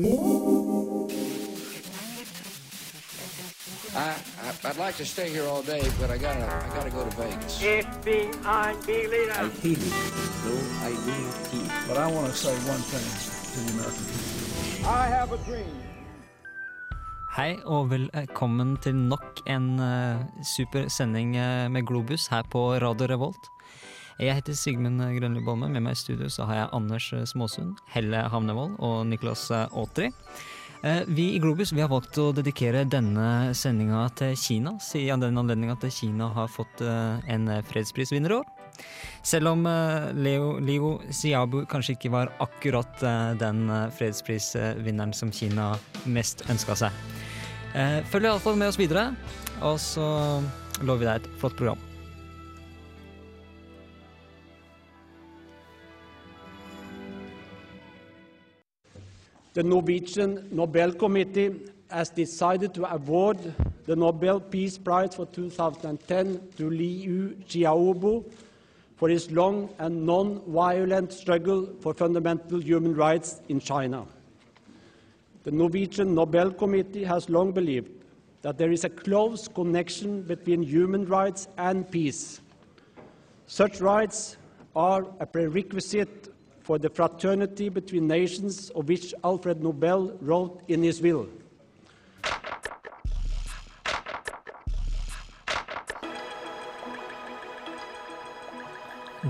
I, I, I'd like to stay here all day, but I gotta, I gotta go to Vegas. FBI leader. I hate it. No, I need not. But I want to say one thing to the American people. I have a dream. Hei og velkommen til nok en uh, super sending uh, med Globus her på Radio Revolt. Jeg heter Sigmund Grønli Bolme. Med meg i studio så har jeg Anders Småsund, Helle Havnevold og Niklas eh, Aatri. Eh, Vi i Globus vi har valgt å dedikere denne sendinga til Kina, siden den anledninga til Kina har fått eh, en fredsprisvinner i år. Selv om Leo, Leo, Xiaobu kanskje ikke var akkurat den fredsprisvinneren som Kina mest ønska seg. Følg iallfall med oss videre, og så lover vi deg et flott program. The Norwegian Nobel Committee has decided to award the Nobel Peace Prize for 2010 to Liu Xiaobo for his long and non-violent struggle for fundamental human rights in China. The Norwegian Nobel Committee has long believed that there is a close connection between human rights and peace. Such rights are a prerequisite for the fraternity between nations of which Alfred Nobel wrote in his will.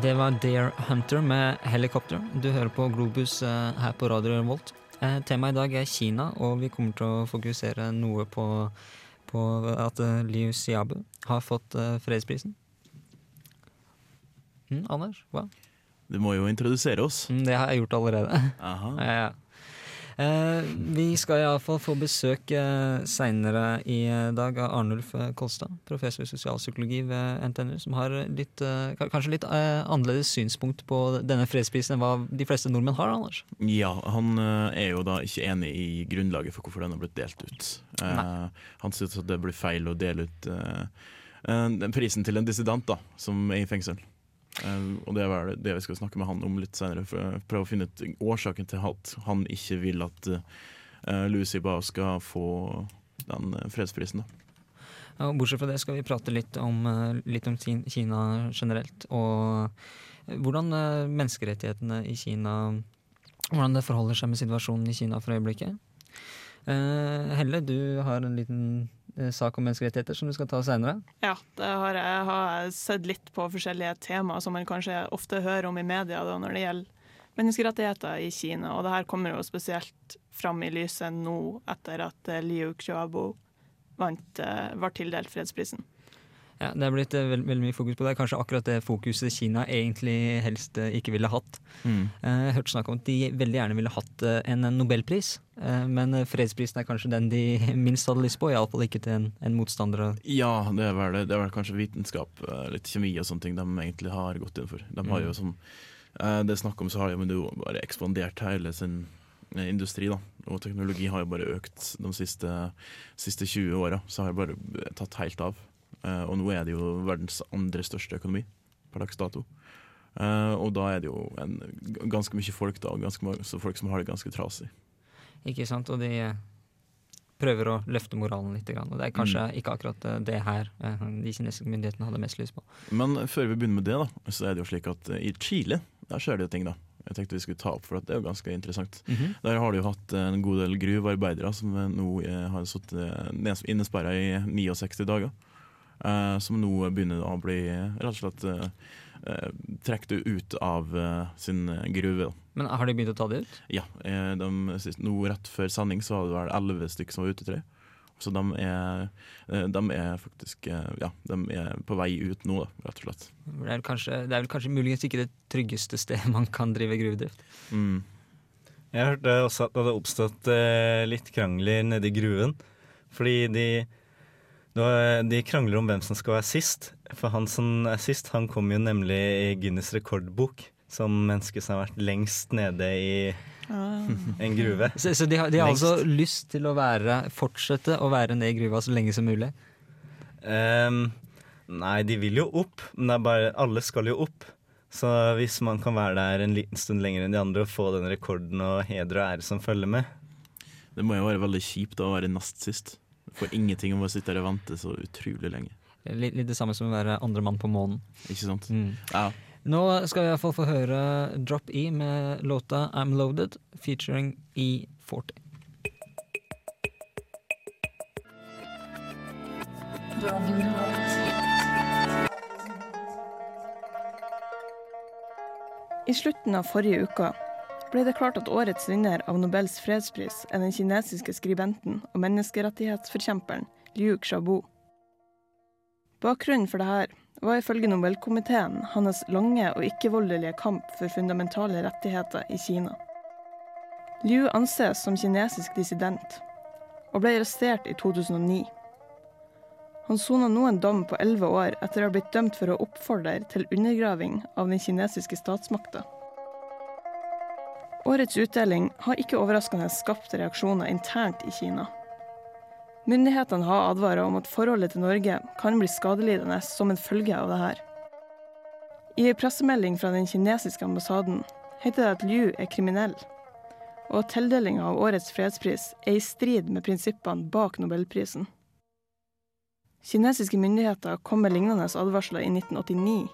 Det var Dare Hunter med helikopter. Du hører på Globus eh, her på Radio Revolt. Eh, Temaet i dag er Kina, og vi kommer til å fokusere noe på, på at eh, Liu Xiaobu har fått fredsprisen. Mm, Anders, hva? Du må jo introdusere oss. Mm, det har jeg gjort allerede. Aha. Ja, ja. Eh, vi skal iallfall få besøk eh, seinere i eh, dag av Arnulf eh, Kolstad, professor i sosialpsykologi ved NTNU, som har litt, eh, kanskje litt eh, annerledes synspunkt på denne fredsprisen enn hva de fleste nordmenn har, Anders. Ja, han eh, er jo da ikke enig i grunnlaget for hvorfor den har blitt delt ut. Eh, han syns at det blir feil å dele ut prisen til en dissident da, som er i fengsel. Eh, og det er det vi skal snakke med han om litt senere, for prøve å finne ut årsaken til at han ikke vil at uh, Lucy Ba skal få den eh, fredsprisen. da. Ja, bortsett fra det skal vi prate litt om, eh, litt om Kina generelt, og eh, hvordan eh, menneskerettighetene i Kina Hvordan det forholder seg med situasjonen i Kina for øyeblikket. Eh, Helle, du har en liten eh, sak om menneskerettigheter som du skal ta senere? Ja, det har jeg har sett litt på forskjellige temaer som man kanskje ofte hører om i media da, når det gjelder menneskerettigheter i Kina. Og det her kommer jo spesielt fram i lyset nå etter at eh, Liu Xiaobo vant, eh, var tildelt fredsprisen. Ja, Det er blitt eh, veld, veldig mye fokus på det. Kanskje akkurat det fokuset Kina egentlig helst eh, ikke ville hatt. Mm. Eh, Jeg hørte snakk om at de veldig gjerne ville hatt en nobelpris, men fredsprisen er kanskje den de minst hadde lyst på, iallfall ikke til en, en motstander. Ja, det er, vel, det er vel kanskje vitenskap, litt kjemi og sånne ting de egentlig har gått inn for. De har jo som eh, det er snakk om, så har de jo bare ekspandert hele sin industri, da. Og teknologi har jo bare økt de siste, siste 20 åra. Så har det bare tatt helt av. Eh, og nå er det jo verdens andre største økonomi per dags dato. Eh, og da er det jo en, ganske mye folk da, og ganske mange, så folk som har det ganske trasig. Ikke sant? Og de prøver å løfte moralen litt. Og det er kanskje ikke akkurat eh, det her de kinesiske myndighetene hadde mest lyst på. Men før vi begynner med det, da, så er det jo slik at i Chile der skjer det jo ting. da. Jeg tenkte vi skulle ta opp, for det er jo ganske interessant. Der har du jo hatt en god del gruvearbeidere som nå har sittet innesperra i 69 dager. Eh, som nå begynner å bli eh, rett og slett uh, trukket ut av eh, sin gruve. Men har de begynt å ta det ut? Ja, eh, de, nå Rett før sending så var det vel elleve stykker som var ute, jeg. Så de er, eh, de er faktisk eh, Ja, de er på vei ut nå, rett og slett. Det er, kanskje, det er vel kanskje muligens ikke det tryggeste stedet man kan drive gruvedrift. Mm. Jeg hørte også at det hadde oppstått eh, litt krangler nede i gruen. Fordi de, de krangler om hvem som skal være sist. For han som er sist, han kom jo nemlig i Guinness rekordbok som menneske som har vært lengst nede i en gruve. Så, så de har, de har altså lyst til å være, fortsette å være nede i gruva så lenge som mulig? Um, nei, de vil jo opp, men det er bare, alle skal jo opp. Så hvis man kan være der en liten stund lenger enn de andre og få den rekorden og heder og ære som følger med, Det må jo være veldig kjipt å være nest sist. Får ingenting om å sitte her og vente så utrolig lenge. Litt, litt det samme som å være andre mann på månen. Ikke sant? Mm. Ja. Nå skal vi iallfall få høre Drop E med låta I'm Loaded featuring E40. I slutten av forrige uke ble det klart at årets vinner av Nobels fredspris er den kinesiske skribenten og menneskerettighetsforkjemperen Liu Xiaobo. Bakgrunnen for dette var ifølge Nobelkomiteen hans lange og ikke-voldelige kamp for fundamentale rettigheter i Kina. Liu anses som kinesisk dissident, og ble arrestert i 2009. Han sona nå en dom på elleve år etter å ha blitt dømt for å oppfordre til undergraving av den kinesiske statsmakta. Årets utdeling har ikke overraskende skapt reaksjoner internt i Kina. Myndighetene har advart om at forholdet til Norge kan bli skadelidende som en følge av dette. I en pressemelding fra den kinesiske ambassaden heter det at Liu er kriminell, og at tildelinga av årets fredspris er i strid med prinsippene bak nobelprisen. Kinesiske myndigheter kom med lignende advarsler i 1989,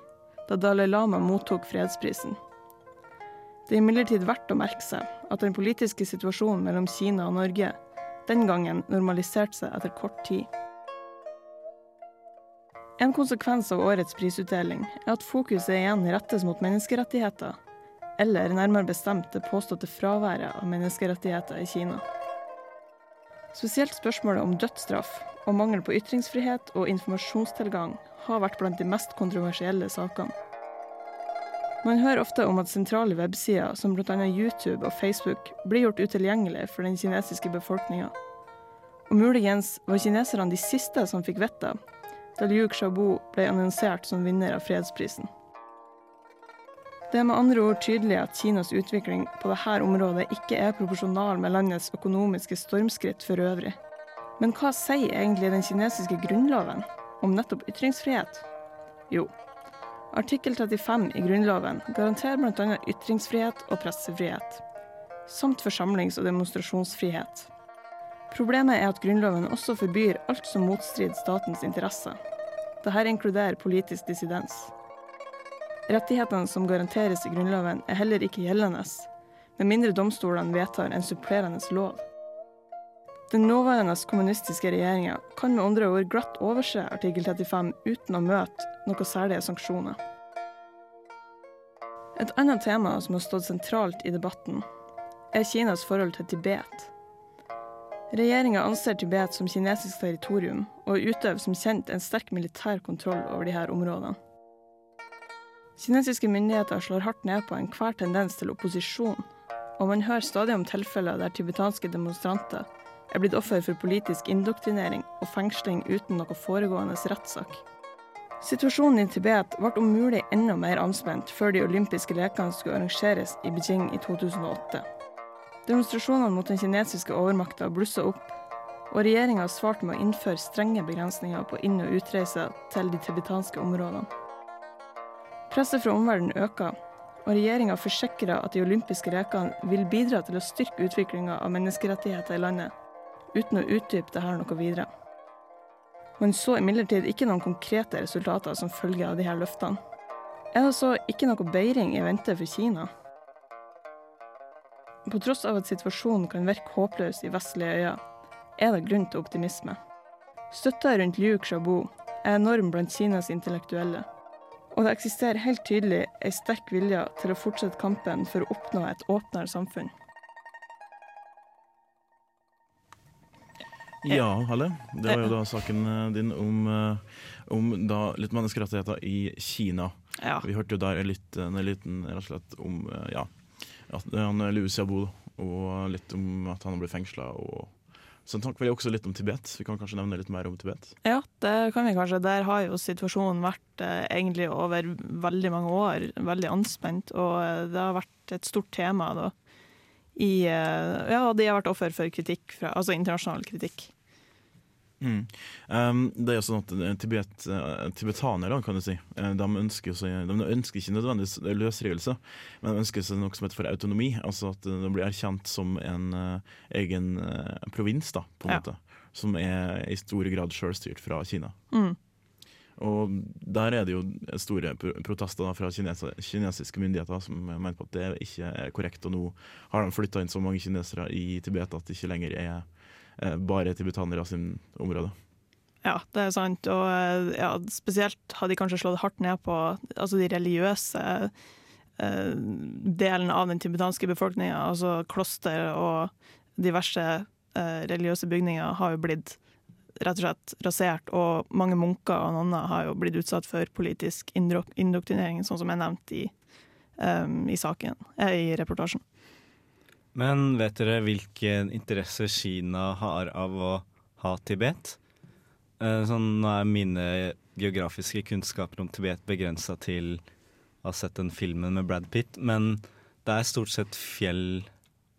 da Dalai Lama mottok fredsprisen. Det er imidlertid verdt å merke seg at den politiske situasjonen mellom Kina og Norge den gangen normaliserte seg etter kort tid. En konsekvens av årets prisutdeling er at fokuset igjen rettes mot menneskerettigheter, eller nærmere bestemt det påståtte fraværet av menneskerettigheter i Kina. Spesielt spørsmålet om dødsstraff og mangel på ytringsfrihet og informasjonstilgang har vært blant de mest kontroversielle sakene. Man hører ofte om at sentrale websider som bl.a. YouTube og Facebook blir gjort utilgjengelige for den kinesiske befolkninga. Og muligens var kineserne de siste som fikk vettet da Liu Xiaobo ble annonsert som vinner av fredsprisen. Det er med andre ord tydelig at Kinas utvikling på dette området ikke er proporsjonal med landets økonomiske stormskritt for øvrig. Men hva sier egentlig den kinesiske grunnloven om nettopp ytringsfrihet? Jo, artikkel 35 i Grunnloven garanterer bl.a. ytringsfrihet og pressefrihet, samt forsamlings- og demonstrasjonsfrihet. Problemet er at Grunnloven også forbyr alt som motstrider statens interesser. Dette inkluderer politisk dissidens. Rettighetene som garanteres i Grunnloven er heller ikke gjeldende, med mindre domstolene vedtar en supplerende lov. Den nåværende kommunistiske regjeringa kan med andre ord glatt overse artikkel 35 uten å møte noen særlige sanksjoner. Et annet tema som har stått sentralt i debatten, er Kinas forhold til Tibet. Regjeringa anser Tibet som kinesisk territorium, og utøver som kjent en sterk militær kontroll over disse områdene. Kinesiske myndigheter slår hardt ned på enhver tendens til opposisjon, og man hører stadig om tilfeller der tibetanske demonstranter er blitt offer for politisk indoktrinering og fengsling uten noe foregående rettssak. Situasjonen i Tibet ble om mulig enda mer anspent før de olympiske lekene skulle arrangeres i Beijing i 2008. Demonstrasjonene mot den kinesiske overmakta blussa opp, og regjeringa svarte med å innføre strenge begrensninger på inn- og utreise til de tibetanske områdene. Presset fra omverdenen øker, og regjeringa forsikrer at de olympiske lekene vil bidra til å styrke utviklinga av menneskerettigheter i landet, uten å utdype dette noe videre. Man så imidlertid ikke noen konkrete resultater som følge av disse løftene. Er det så ikke noe beiring i vente for Kina? På tross av at situasjonen kan virke håpløs i vestlige øyer, er det grunn til optimisme. Støtta rundt Liu Xiaobo er enorm blant Kinas intellektuelle, og det eksisterer helt tydelig en sterk vilje til å fortsette kampen for å oppnå et åpnere samfunn. Ja, Halle. Det var jo da saken eh, din om, eh, om litt menneskerettigheter i Kina. Ja. Vi hørte jo der en, liten, en liten rett og slett om eh, ja, at han Liu Xiaobo, og litt om at han har blitt fengsla. Så takk vel også litt om Tibet. Vi kan kanskje nevne litt mer om Tibet? Ja, det kan vi kanskje. Der har jo situasjonen vært eh, egentlig over veldig mange år veldig anspent, og eh, det har vært et stort tema da. I, eh, ja, de har vært offer for kritikk, fra, altså internasjonal kritikk. Mm. Um, det er jo sånn at eh, Tibet, Tibetanere kan du si, uh, de, ønsker seg, de ønsker ikke nødvendigvis løsrivelse, men de ønsker seg noe som heter for autonomi. Altså at de blir erkjent som en uh, egen provins, da, på en Ja. måte. Som er i stor grad selvstyrt fra Kina. Mm. Og der er det jo store protester fra kinesiske myndigheter som mener på at det ikke er korrekt. Og nå har de flytta inn så mange kinesere i Tibet at det ikke lenger er eh, bare tibetanere sin område. Ja, det er sant. Og eh, ja, spesielt har de kanskje slått hardt ned på altså de religiøse eh, delen av den tibetanske befolkninga. Altså kloster og diverse eh, religiøse bygninger har jo blitt rett og slett rasert, og mange munker og nonner har jo blitt utsatt for politisk indoktrinering, sånn som er nevnt i, um, i saken, eh, i reportasjen. Men vet dere hvilken interesse Kina har av å ha Tibet? Eh, Sånn nå er mine geografiske kunnskaper om Tibet begrensa til å ha sett den filmen med Brad Pitt, men det er stort sett fjell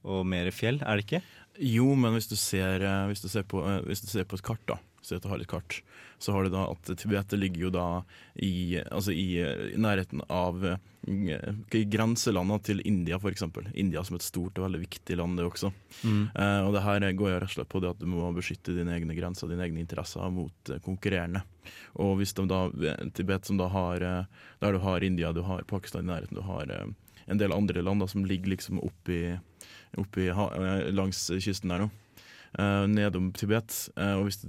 og mer fjell, er det ikke? Jo, men hvis du ser, eh, hvis du ser, på, eh, hvis du ser på et kart, da, så kart, så har du da at Tibet ligger jo da i, altså i, eh, i nærheten av i grenselandene til India, f.eks. India som et stort og veldig viktig land, det også. Mm. Eh, og det her går jeg rett og slett på det at du må beskytte dine egne grenser, dine egne interesser mot konkurrerende. Og hvis de da, Tibet som da har Der du har India, du har Pakistan i nærheten, du har en del andre land da, som ligger liksom oppi, oppi eh, langs kysten der nå. Uh, nedom Tibet. Uh, og hvis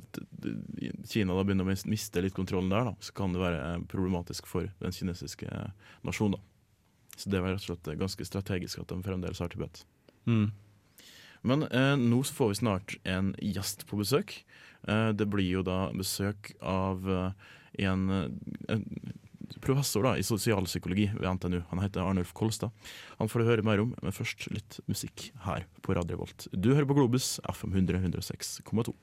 Kina da begynner å miste litt kontrollen der, da, så kan det være eh, problematisk for den kinesiske eh, nasjonen. da. Så det var rett og slett eh, ganske strategisk at de fremdeles har Tibet. Mm. Men uh, nå får vi snart en gjest på besøk. Eh, det blir jo da besøk av eh, en, eh, en professor da, i sosialpsykologi ved NTNU. Han heter Arnulf Kolstad. Han får du høre mer om, men først litt musikk her på Radio Volt. Du hører på Globus, FM 100 106,2.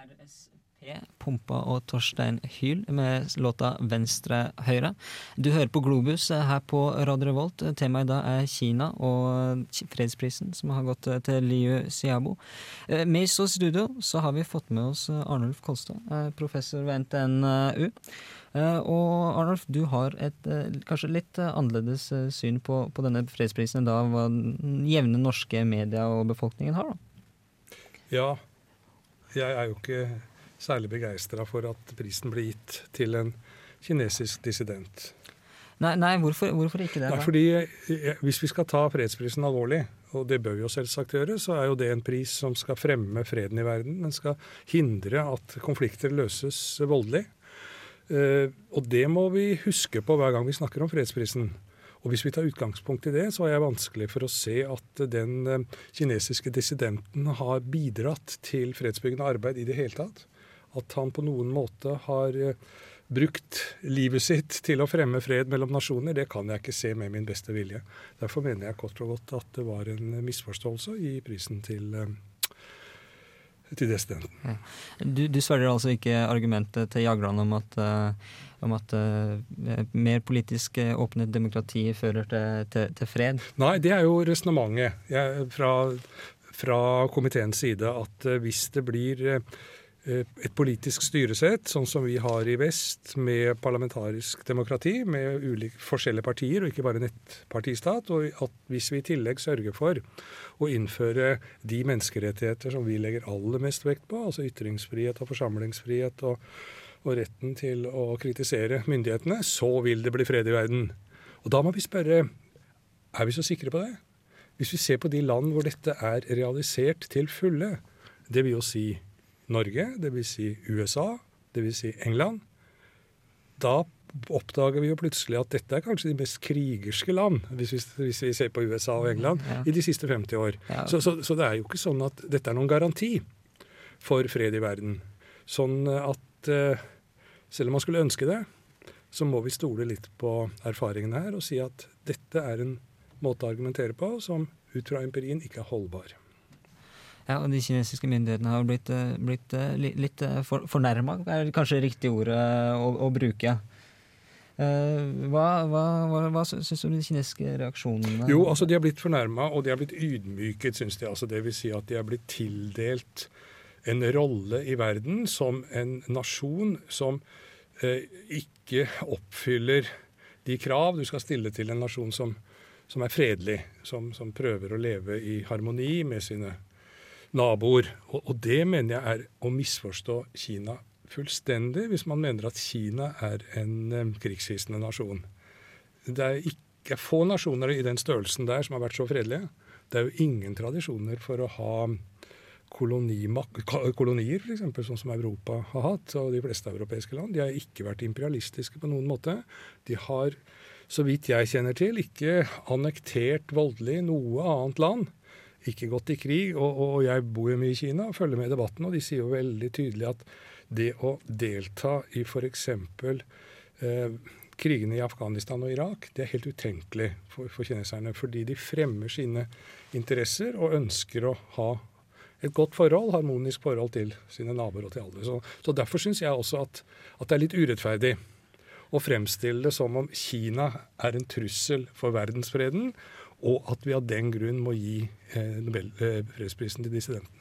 RSP, Pumpa og Torstein Hyl med låta Venstre Høyre. Du hører på Globus her på Radio Revolt. Temaet i dag er Kina og fredsprisen som har gått til Liu Xiaobo. Eh, Med oss i studio så har vi fått med oss Arnulf Kolstad, eh, professor ved NTNU. Eh, Og Arnulf, du har et kanskje litt annerledes syn på, på denne fredsprisen enn da hva den jevne norske media og befolkningen har. da. Ja, jeg er jo ikke særlig begeistra for at prisen ble gitt til en kinesisk dissident. Nei, nei hvorfor, hvorfor ikke det? Nei, fordi Hvis vi skal ta fredsprisen alvorlig, og det bør vi jo selvsagt gjøre, så er jo det en pris som skal fremme freden i verden. Den skal hindre at konflikter løses voldelig. Eh, og det må vi huske på hver gang vi snakker om fredsprisen. Og hvis vi tar utgangspunkt i det, så er jeg vanskelig for å se at den eh, kinesiske dissidenten har bidratt til fredsbyggende arbeid i det hele tatt. At han på noen måte har eh, brukt livet sitt til å fremme fred mellom nasjoner, det kan jeg ikke se med min beste vilje. Derfor mener jeg kort og godt at det var en misforståelse i prisen til, eh, til dissidenten. Du, du svelger altså ikke argumentet til Jagland om at, eh, om at uh, mer politisk eh, åpnet demokrati fører til, til, til fred? Nei, det er jo resonnementet fra, fra komiteens side at eh, hvis det blir et politisk styresett, sånn som vi har i vest, med parlamentarisk demokrati, med ulike forskjellige partier, og ikke bare nettpartistat. og at hvis vi i tillegg sørger for å innføre de menneskerettigheter som vi legger aller mest vekt på, altså ytringsfrihet og forsamlingsfrihet og, og retten til å kritisere myndighetene, så vil det bli fred i verden. Og da må vi spørre er vi så sikre på det? Hvis vi ser på de land hvor dette er realisert til fulle, det vil jo si Norge, det vil si USA, det vil si England, da oppdager vi jo plutselig at dette er kanskje de mest krigerske land, hvis vi, hvis vi ser på USA og England, Ja. i de siste 50 år. Ja. Så, så, så det er jo ikke sånn at dette er noen garanti for fred i verden. Sånn at eh, selv om man skulle ønske det, så må vi stole litt på erfaringene her og si at dette er en måte å argumentere på som ut fra empirien ikke er holdbar. Ja, og De kinesiske myndighetene har blitt, eh, blitt eh, litt for, fornærma, er kanskje riktig ordet å, å bruke. Hva hva, hva, hva syns du om de kinesiske reaksjonene? Jo, altså de har blitt fornærma, og de har blitt ydmyket, syns de. Altså, det vil si at de har blitt tildelt en rolle i verden som en nasjon som eh, ikke oppfyller de krav du skal stille til en nasjon som, som er fredelig, som, som, prøver å leve i harmoni med sine naboer. Og, og det mener jeg er å misforstå Kina fullstendig hvis man mener at Kina er en eh, krigshissende nasjon. Det er ikke få nasjoner i den størrelsen der som har vært så fredelige. Det er jo ingen tradisjoner for å ha kolonier, f.eks., sånn som Europa har hatt, og de fleste europeiske land. De har ikke vært imperialistiske på noen måte. De har, så vidt jeg kjenner til, ikke annektert voldelig noe annet land. Ikke gått i krig. Og, og jeg bor jo mye i Kina og følger med i debatten, og de sier jo veldig tydelig at det å delta i f.eks. Eh, krigene i Afghanistan og Irak, det er helt utenkelig for, for, kineserne. Fordi de fremmer sine interesser og ønsker å ha et godt forhold, harmonisk forhold til sine naboer og til alle. Så, så Derfor syns jeg også at, at, det er litt urettferdig å fremstille det som om Kina er en trussel for verdensfreden, og at vi av den grunn må gi eh, Nobelfredsprisen til dissidentene.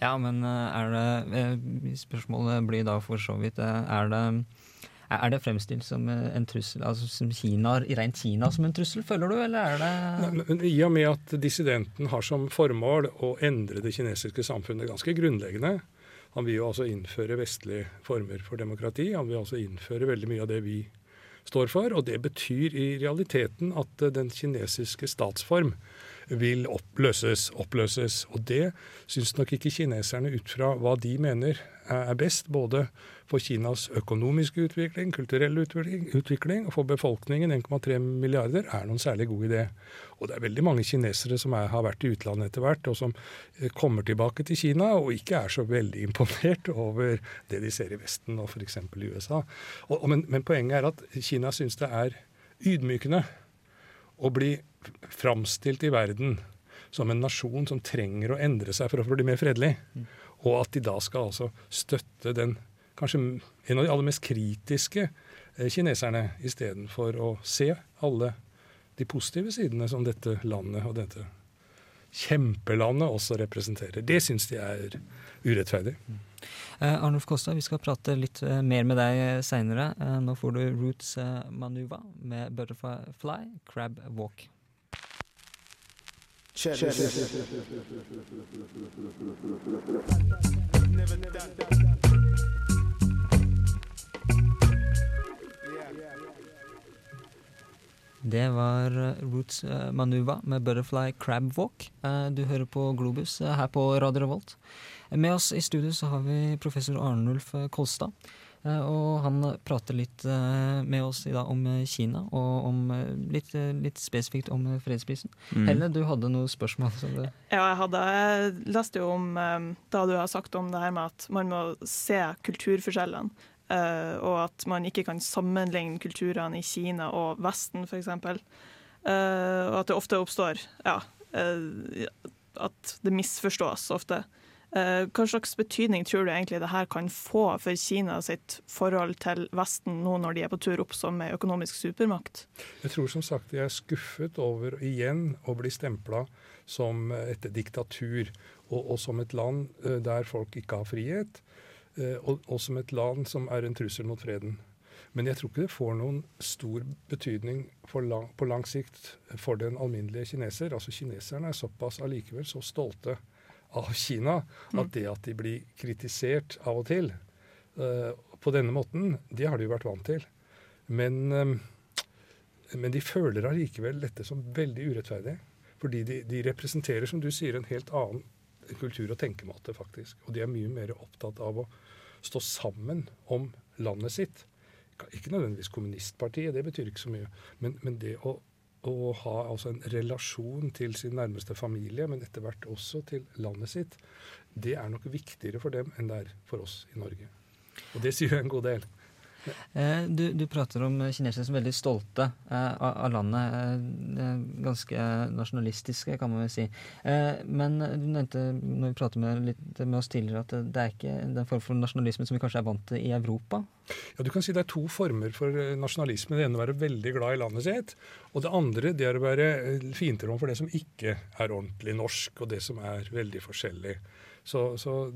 Ja, men eh, er det eh, Spørsmålet blir da for så vidt eh, Er det, er det fremstilt som en trussel, altså som Kina, rent Kina som en trussel, føler du, eller er det men I og med at dissidenten har som formål å endre det kinesiske samfunnet ganske grunnleggende Han vil jo altså innføre vestlige former for demokrati. Han vil altså innføre veldig mye av det vi står for. Og det betyr i realiteten at den kinesiske statsform vil oppløses, oppløses. Og det syns nok ikke kineserne ut fra hva de mener er best, både for Kinas økonomiske utvikling, kulturelle utvikling, og for befolkningen, 1,3 milliarder, er noen særlig god idé. Og det er veldig mange kinesere som er, har vært i utlandet etter hvert, og som eh, kommer tilbake til Kina og ikke er så veldig imponert over det de ser i Vesten og f.eks. i USA. Og, og, men, men poenget er at Kina syns det er ydmykende å bli framstilt i verden som en nasjon som trenger å endre seg for å bli mer fredelig. Og at de da skal altså støtte den kanskje en av de aller mest kritiske eh, kineserne, istedenfor å se alle de positive sidene som dette landet og dette kjempelandet også representerer. Det syns de er urettferdig. Uh, Eh, Arnulf Kosta, vi skal prate litt uh, mer med deg seinere. Uh, nå får du Roots eh, Manuva med Butterfly Crab Walk. Check, check, check, det var Roots Manuva med Butterfly Crab Walk. Du hører på Globus her på Radio Revolt. Med oss i studio så har vi professor Arnulf Kolstad. Eh, og han prater litt eh, med oss i dag om eh, Kina, og om litt, litt spesifikt om fredsprisen. Mm. Helle, du hadde noen spørsmål? ja, jeg hadde. Jeg leste jo om da du har sagt om det her med at man må se kulturforskjellene. Og at man ikke kan sammenligne kulturene i Kina og Vesten, f.eks. og at det ofte oppstår ja, at det misforstås ofte. Eh, hva slags betydning tror du egentlig det her kan få for Kina sitt forhold til Vesten nå når de er på tur opp som økonomisk supermakt? Jeg tror som sagt de er skuffet over igjen å bli stempla som et diktatur, og, og, som et land eh, der folk ikke har frihet, eh, og, og som et land som er en trussel mot freden. Men jeg tror ikke det får noen stor betydning lang, på lang sikt for den alminnelige kineser. Altså Kineserne er såpass allikevel så stolte av Kina at mm. det at de blir kritisert av og til uh, på denne måten, det har de jo vært vant til. Men, um, men de føler allikevel dette som veldig urettferdig. Fordi de, de, representerer, som du sier, en helt annen kultur og tenkemåte, faktisk. Og de er mye mer opptatt av å stå sammen om landet sitt. Ikke nødvendigvis kommunistpartiet, det betyr ikke så mye. Men, men det å å ha altså en relasjon til sin nærmeste familie, men etter hvert også til landet sitt, det er nok viktigere for dem enn det er for oss i Norge. Og det sier jo en god del. Eh, Du, du prater om kinesere som er veldig stolte eh, av, landet. eh, eh, Ganske nasjonalistiske, kan man vel si. Eh, Men du nevnte når vi pratet med, litt med oss tidligere, at det- er ikke den form for nasjonalisme som vi kanskje er vant til i Europa. Ja, du kan si Det er to former for eh, nasjonalisme. Det ene er å være veldig glad i landet sitt. Og det andre det er å være eh, fiendtlig for det som ikke er ordentlig norsk, og det som er veldig forskjellig. Så, så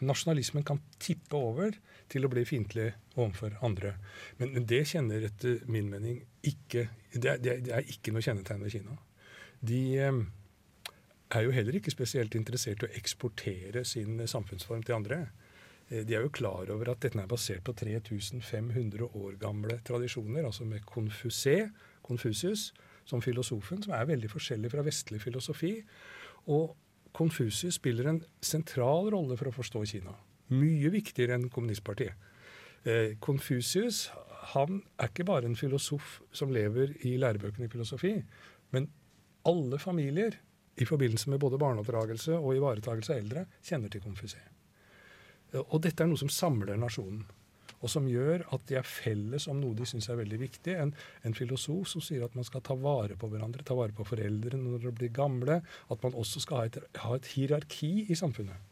nasjonalismen kan tippe over til å bli fiendtlig overfor andre. Men, det kjenner etter min mening ikke Det er, det er ikke noe kjennetegn ved Kina. De eh, er jo heller ikke spesielt interessert i å eksportere sin samfunnsform til andre. Eh, De er jo klar over at dette er basert på 3500 år gamle tradisjoner, altså med Konfusé, Konfusius, som filosofen, som er veldig forskjellig fra vestlig filosofi. Og Konfusius spiller en sentral rolle for å forstå Kina. Mye viktigere enn kommunistpartiet. Eh, Konfusius han er ikke bare en filosof som lever i lærebøkene i filosofi, men alle familier i forbindelse med både barneoppdragelse og ivaretagelse av eldre kjenner til Konfusé. Eh, Og dette er noe som samler nasjonen, og som gjør at de er felles om noe de syns er veldig viktig. En, en filosof som sier at man skal ta vare på hverandre, ta vare på foreldrene når de blir gamle. At man også skal ha et, ha et hierarki i samfunnet.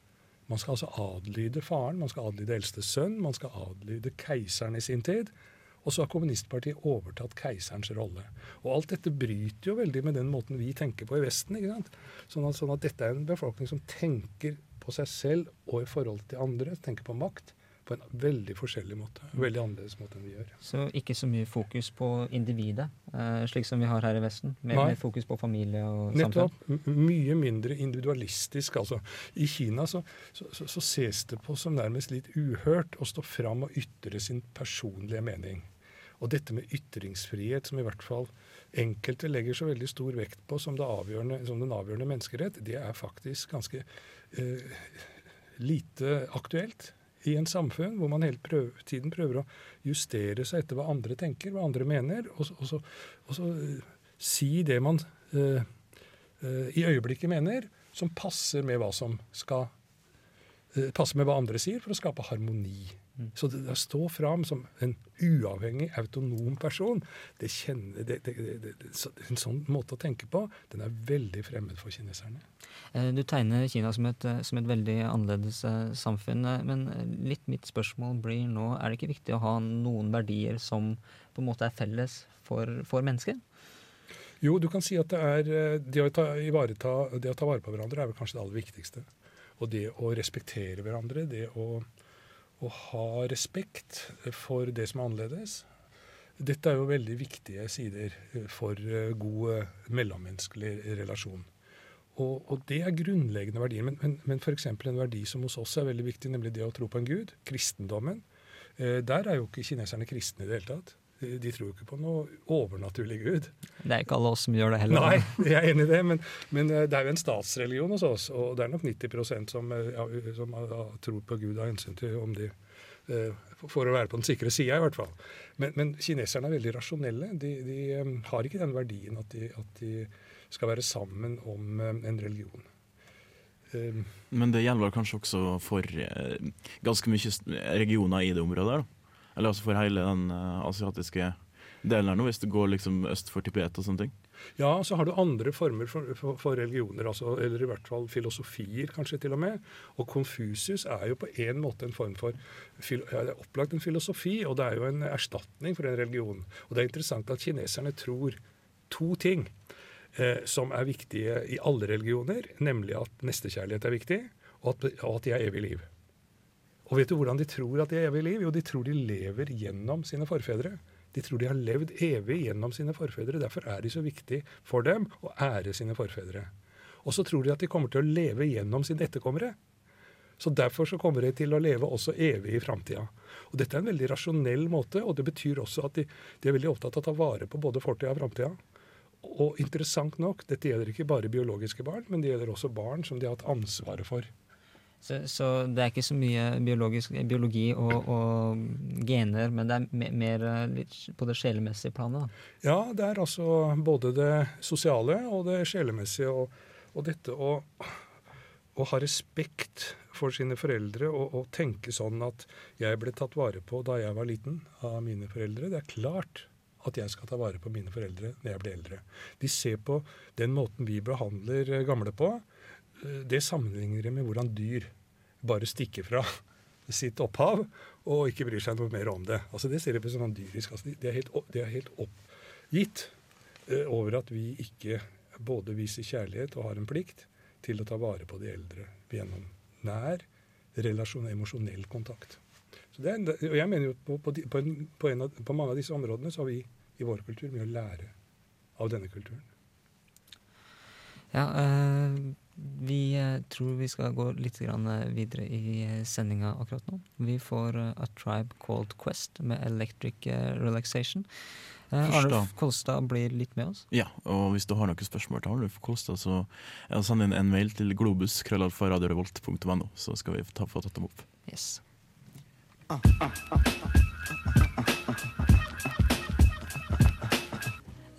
Man skal altså adlyde faren, man skal adlyde eldste sønn, man skal adlyde keiseren i sin tid. Og så har kommunistpartiet overtatt keiserens rolle. Og alt dette bryter jo veldig med den måten vi tenker på i Vesten. ikke sant? Sånn at, sånn at dette er en befolkning som tenker på seg selv og i forhold til andre, tenker på makt, på en veldig forskjellig måte. Veldig annerledes måte enn vi gjør. Så ikke så mye fokus på individet, eh, slik som vi har her i Vesten. Mer, mer fokus på familie og Nettopp. samfunn. Mye mindre individualistisk. altså. I Kina så, så, så, så ses det på som nærmest litt uhørt å stå fram og ytre sin personlige mening. Og dette med ytringsfrihet, som i hvert fall enkelte legger så veldig stor vekt på som, det avgjørende, som den avgjørende menneskerett, det er faktisk ganske eh, lite aktuelt i en samfunn hvor man hele prøv, tiden prøver å justere seg etter hva andre tenker, hva andre mener, og, og så, og så eh, si det man eh, eh, i øyeblikket mener, som passer med hva som skal eh, passer med hva andre sier, for å skape harmoni. Så det, å stå fram som en uavhengig, autonom person, det kjenner, det, det, så, en sånn måte å tenke på, den er veldig fremmed for kineserne. Eh, Du tegner Kina som et, eh, som et veldig annerledes eh, samfunn. Men litt mitt spørsmål blir nå, er det ikke viktig å ha noen verdier som på en måte er felles for, for mennesker? Jo, du kan si at det er det å ta, ivareta, det å ta vare på hverandre er vel kanskje det aller viktigste. Og det å respektere hverandre, det å, å ha respekt for det som er annerledes. Dette er jo veldig viktige sider eh, for eh, god eh, mellommenneskelig relasjon. Og, og det er grunnleggende verdier. Men, men, men f.eks. en verdi som hos oss er veldig viktig, nemlig det å tro på en gud, kristendommen. Der er jo ikke kineserne kristne i det hele tatt. De, tror jo ikke på noe overnaturlig gud. Det er ikke alle oss som gjør det heller. Nei, jeg er enig i det, men, men eh, det er jo en statsreligion hos oss. Og det er nok 90 som, eh, ja, som eh, tror på Gud av hensyn til om de eh, For å være på den sikre sida, i hvert fall. Men, men kineserne er veldig rasjonelle. De, de har ikke den verdien at de, at de skal være sammen om en religion. Men det gjelder kanskje også for ganske mye regioner i det området da? Eller altså for hele den eh, asiatiske delen her nå, hvis det går liksom øst for Tibet og sånne ting? Ja, så har du andre former for, for, for religioner, altså, eller i hvert fall filosofier kanskje til og med. Og Konfusius er jo på en måte en form for ja, det er opplagt en filosofi, og det er jo en erstatning for en religion. Og det er interessant at kineserne tror to ting eh, som er viktige i alle religioner, nemlig at nestekjærlighet er viktig, og at, og at de har evig liv. Og vet du hvordan de tror at de er evig liv? Jo, de tror de lever gjennom sine forfedre. De tror de har levd evig gjennom sine forfedre. Derfor er det så viktig for dem å ære sine forfedre. Og så tror de at de kommer til å leve gjennom sine etterkommere. Så Derfor så kommer de til å leve også evig i framtida. Dette er en veldig rasjonell måte, og det betyr også at de, de er veldig opptatt av å ta vare på både fortida og framtida. Og interessant nok, dette gjelder ikke bare biologiske barn, men det gjelder også barn som de har hatt ansvaret for. Så, så det er ikke så mye biologi og, og gener, men det er mer, mer eh, på det sjelemessige planet? da. Ja, det er altså både det sosiale og det sjelemessige. Og, og dette å, å ha respekt for sine foreldre og, og tenke sånn at jeg ble tatt vare på da jeg var liten av mine foreldre. Det er klart at jeg skal ta vare på mine foreldre når jeg blir eldre. De ser på den måten vi behandler eh, gamle på. eh, Det sammenligner de med hvordan dyr bare stikker fra sitt opphav og ikke bryr seg noe mer om det. Altså Det ser jeg på som sånn dyrisk. Altså de, er helt, de helt oppgitt eh, over at vi ikke både viser kjærlighet og har en plikt til å ta vare på de eldre gjennom nær relasjon, emosjonell kontakt. Så det er, og jeg mener jo på, på, på, en, på, en av, på mange av disse områdene så har vi i vår kultur mye å lære av denne kulturen. Ja, eh, vi eh, tror vi skal gå litt eh, videre i eh, sendinga akkurat nå. Vi får eh, A Tribe Called Quest med Electric eh, Relaxation. Eh. Arnulf Kolstad blir litt med oss. Ja, og hvis du har noen spørsmål til Arnulf Kolstad, så send inn en mail til globus krøllalfaradiorevolt.no, så skal vi ta, få tatt dem opp. Yes.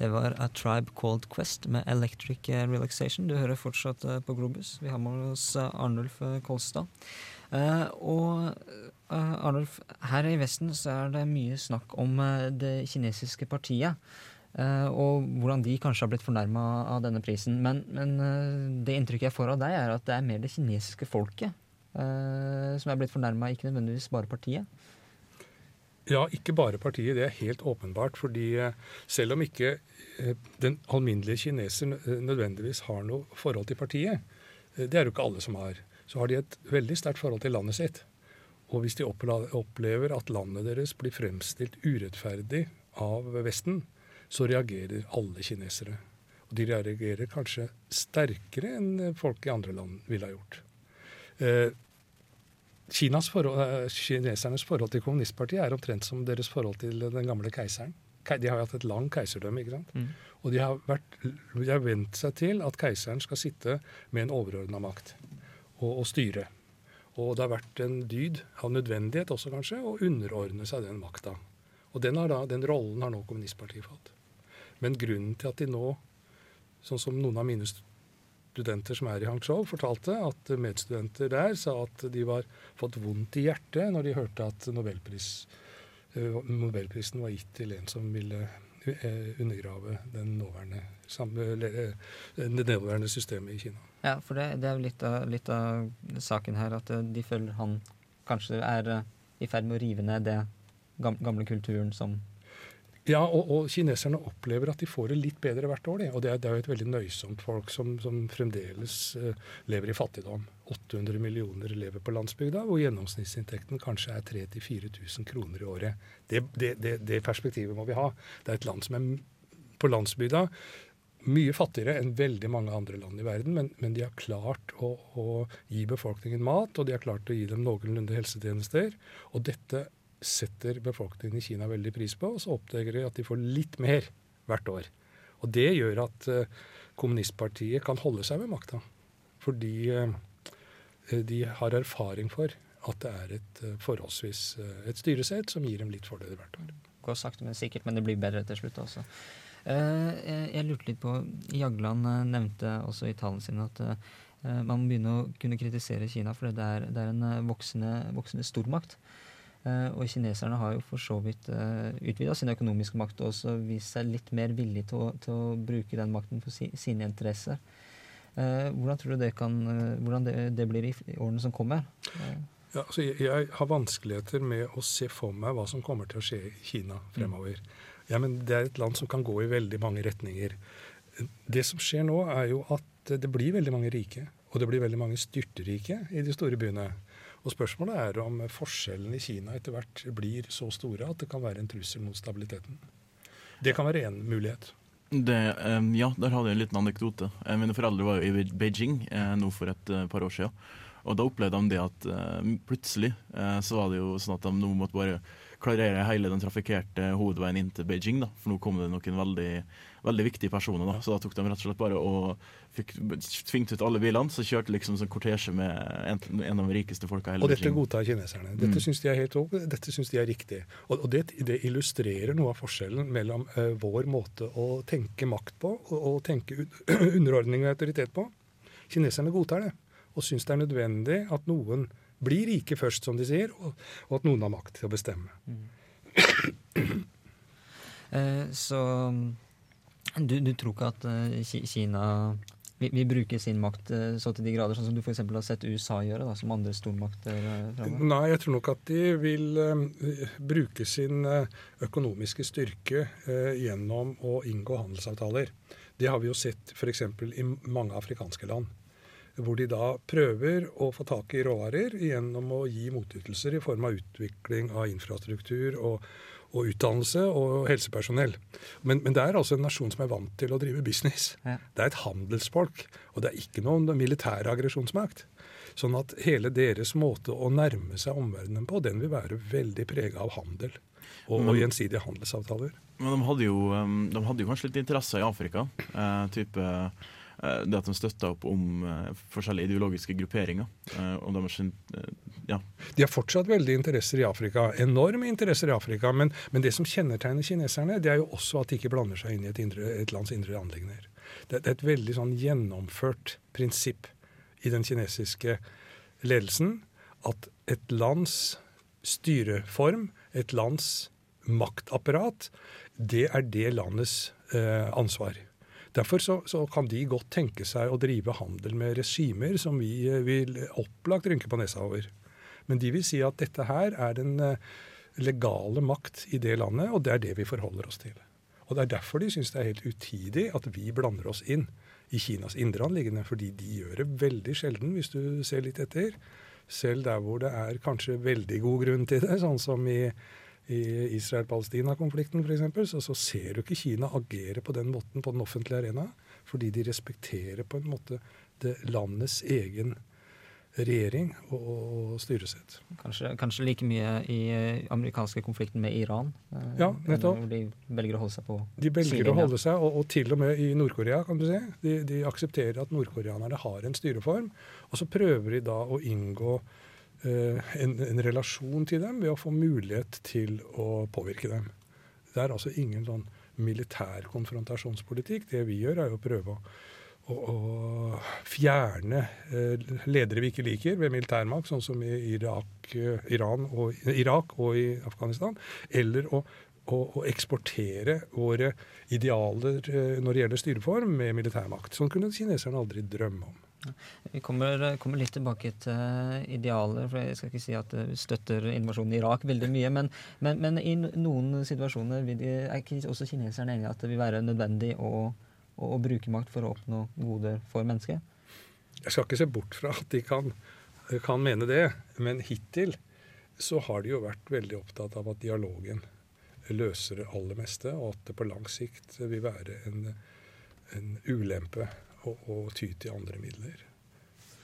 Det var A Tribe Called Quest med Electric eh, Relaxation. Du hører fortsatt eh, på Globus. Vi har med oss eh, Arnulf Kolstad. Og Arnulf, her i Vesten så er det mye snakk om det kinesiske partiet. og hvordan de kanskje har blitt fornærma av denne prisen. Men, men det inntrykket jeg får av deg, er at det er mer det kinesiske folket som er blitt fornærma, ikke nødvendigvis bare partiet. Ja, ikke bare partiet. Det er helt åpenbart. fordi eh, selv om ikke eh, den alminnelige kineser eh, nødvendigvis har noe forhold til partiet, det er jo ikke alle som har, så har de et veldig sterkt forhold til landet sitt. Og hvis de opplever at landet deres blir fremstilt urettferdig av Vesten, så reagerer alle kinesere. Og de reagerer kanskje sterkere enn folk i andre land ville ha gjort. Kinas forhold, eh, kinesernes forhold til kommunistpartiet er omtrent som deres forhold til den gamle keiseren. De har jo hatt et langt keiserdømme, ikke sant? Mm. Og de har, vært, de har vent seg til at keiseren skal sitte med en overordna makt og, og styre. Og det har vært en dyd av nødvendighet også, kanskje, å underordne seg den makta. Og den, har da, den rollen har nå kommunistpartiet fått. Men grunnen til at de nå, sånn som noen av mine studenter som er i Hangzhou, fortalte at medstudenter der sa at de var fått vondt i hjertet når de hørte at Nobelpris, eh, Nobelprisen var gitt til en som ville eh, undergrave den nåværende, eh, det nåværende systemet i Kina. Ja, for det, det er jo litt litt av saken her, at de føler han kanskje er i ferd med å rive ned det gamle kulturen som Ja, og, og kineserne opplever at de får det litt bedre hvert år. Og det er, det er jo et veldig nøysomt folk som, som fremdeles uh, lever i fattigdom. 800 millioner lever på landsbygda, hvor gjennomsnittsinntekten kanskje er 3000-4000 kroner i året. Det, det, det, det perspektivet må vi ha. Det er et land som er på landsbygda mye fattigere enn veldig mange andre land i verden, men, men de har klart å, å gi befolkningen mat, og de har klart å gi dem noenlunde helsetjenester. Og dette setter befolkningen i Kina veldig pris på, og så oppdager de at de får litt mer hvert år. Og det gjør at eh, kommunistpartiet kan holde seg ved makta. Fordi eh, de har erfaring for at det er et eh, forholdsvis et styresett som gir dem litt fordeler hvert år. går sakte, men sikkert, men det blir bedre til slutt også. Jeg, lurte litt på Jagland nevnte også i talen sin at man må begynne å kunne kritisere Kina fordi det er, det er en voksende, voksende stormakt. Eh, og kineserne har jo for så vidt uh, utvida sin økonomiske makt og også vist seg litt mer villig til å, til å bruke den makten for si, sine interesser. Eh, hvordan tror du det, kan, eh, hvordan det, det blir i årene som kommer? Eh, Ja, altså jeg, jeg har vanskeligheter med å se for meg hva som kommer til å skje i Kina fremover. Ja, men Det er et land som kan gå i veldig mange retninger. Det som skjer nå, er jo at det blir veldig mange rike. Og det blir veldig mange styrterike i de store byene. Og spørsmålet er om forskjellene i Kina etter hvert blir så store at det kan være en trussel mot stabiliteten. Det kan være én mulighet. Det, eh, ja, der hadde jeg en liten anekdote. Eh, Mine foreldre var jo i Beijing eh, nå for et par år siden. Og da opplevde de det at plutselig så var det jo sånn at de nå måtte bare klarere hele den trafikkerte hovedveien inn til Beijing. da, For nå kom det noen veldig, veldig viktige personer. da, Så da tok de rett og slett bare og fikk tvingt ut alle bilene. Så kjørte liksom sånn kortesje med en, en av de rikeste folka i hele Og dette godtar kineserne. Dette Mm. syns de er helt ok, dette syns de er riktig. Og, og det, det illustrerer noe av forskjellen mellom uh, vår måte å tenke makt på og, og tenke un underordning og autoritet på. Kineserne godtar det. og syns det er nødvendig at noen blir rike først, som de sier, og, og at noen har makt til å bestemme. Eh, så du, du tror ikke at eh, Kina vil, vil bruke sin makt eh, så til de grader, sånn som du f.eks. har sett USA gjøre, da, som andre stormakter fremover? Nei, jeg tror nok at de vil eh, bruke sin økonomiske styrke eh, gjennom å inngå handelsavtaler. Det har vi jo sett f.eks. i mange afrikanske land. Hvor de da prøver å få tak i råvarer gjennom å gi motytelser i form av utvikling av infrastruktur og, og utdannelse og helsepersonell. Men, men det er altså en nasjon som er vant til å drive business. Ja. Det er et handelsfolk, og det er ikke noen militær aggresjonsmakt. Sånn at hele deres måte å nærme seg omverdenen på, den vil være veldig prega av handel. Og, og gjensidige handelsavtaler. Men de hadde, jo, um, de hadde jo kanskje litt interesse i Afrika. Eh, type Det at de støtta opp om eh, forskjellige ideologiske grupperinger. Eh, og de eh, ja. De har fortsatt veldig interesser i Afrika. Enorme interesser i Afrika. Men, men det som kjennetegner kineserne, det er jo også at de ikke blander seg inn i et, indre, et lands indre anliggender. Det, det er et veldig sånn gjennomført prinsipp i den kinesiske ledelsen at et lands styreform, et lands maktapparat, det er det landets eh, ansvar. Derfor så, så kan de godt tenke seg å drive handel med regimer som vi eh, vil opplagt rynke på nesa over. Men de vil si at dette her er den eh, legale makt i det landet, og det er det vi forholder oss til. Og Det er derfor de syns det er helt utidig at vi blander oss inn i Kinas indre anliggende, fordi de gjør det veldig sjelden, hvis du ser litt etter. Selv der hvor det er kanskje veldig god grunn til det, sånn som i, i Israel-Palestina-konflikten f.eks., så, så ser du ikke Kina agere på den måten på den offentlige arena, fordi de respekterer på en måte det landets egen regjering og, og styresett. Kanskje, kanskje like mye i eh, amerikanske konflikten med Iran? eh, Ja, nettopp. De velger å holde seg på De velger å holde seg, og, og til og med i Nord-Korea, kan du si. De, de aksepterer at nordkoreanerne har en styreform, og så prøver de da å inngå en, en relasjon til dem ved å få mulighet til å påvirke dem. Det er altså ingen sånn militær konfrontasjonspolitikk. Det vi gjør, er å prøve å, å, å fjerne eh, ledere vi ikke liker ved militærmakt, sånn som i Irak, eh, Iran og, Irak og i Afghanistan. Eller å å, eksportere våre idealer eh, når det gjelder styreform, med militærmakt. Sånn kunne kineserne aldri drømme om. Vi kommer, kommer litt tilbake til idealer, for jeg skal ikke si at vi støtter invasjonen i Irak veldig mye. Men, men, men i noen situasjoner vil de, er også kineserne enige at det vil være nødvendig å, å, å bruke makt for å oppnå goder for mennesket? Jeg skal ikke se bort fra at de kan, kan mene det, men hittil så har de jo vært veldig opptatt av at dialogen løser det aller meste, og at det på lang sikt vil være en, en ulempe å, å ty til andre midler.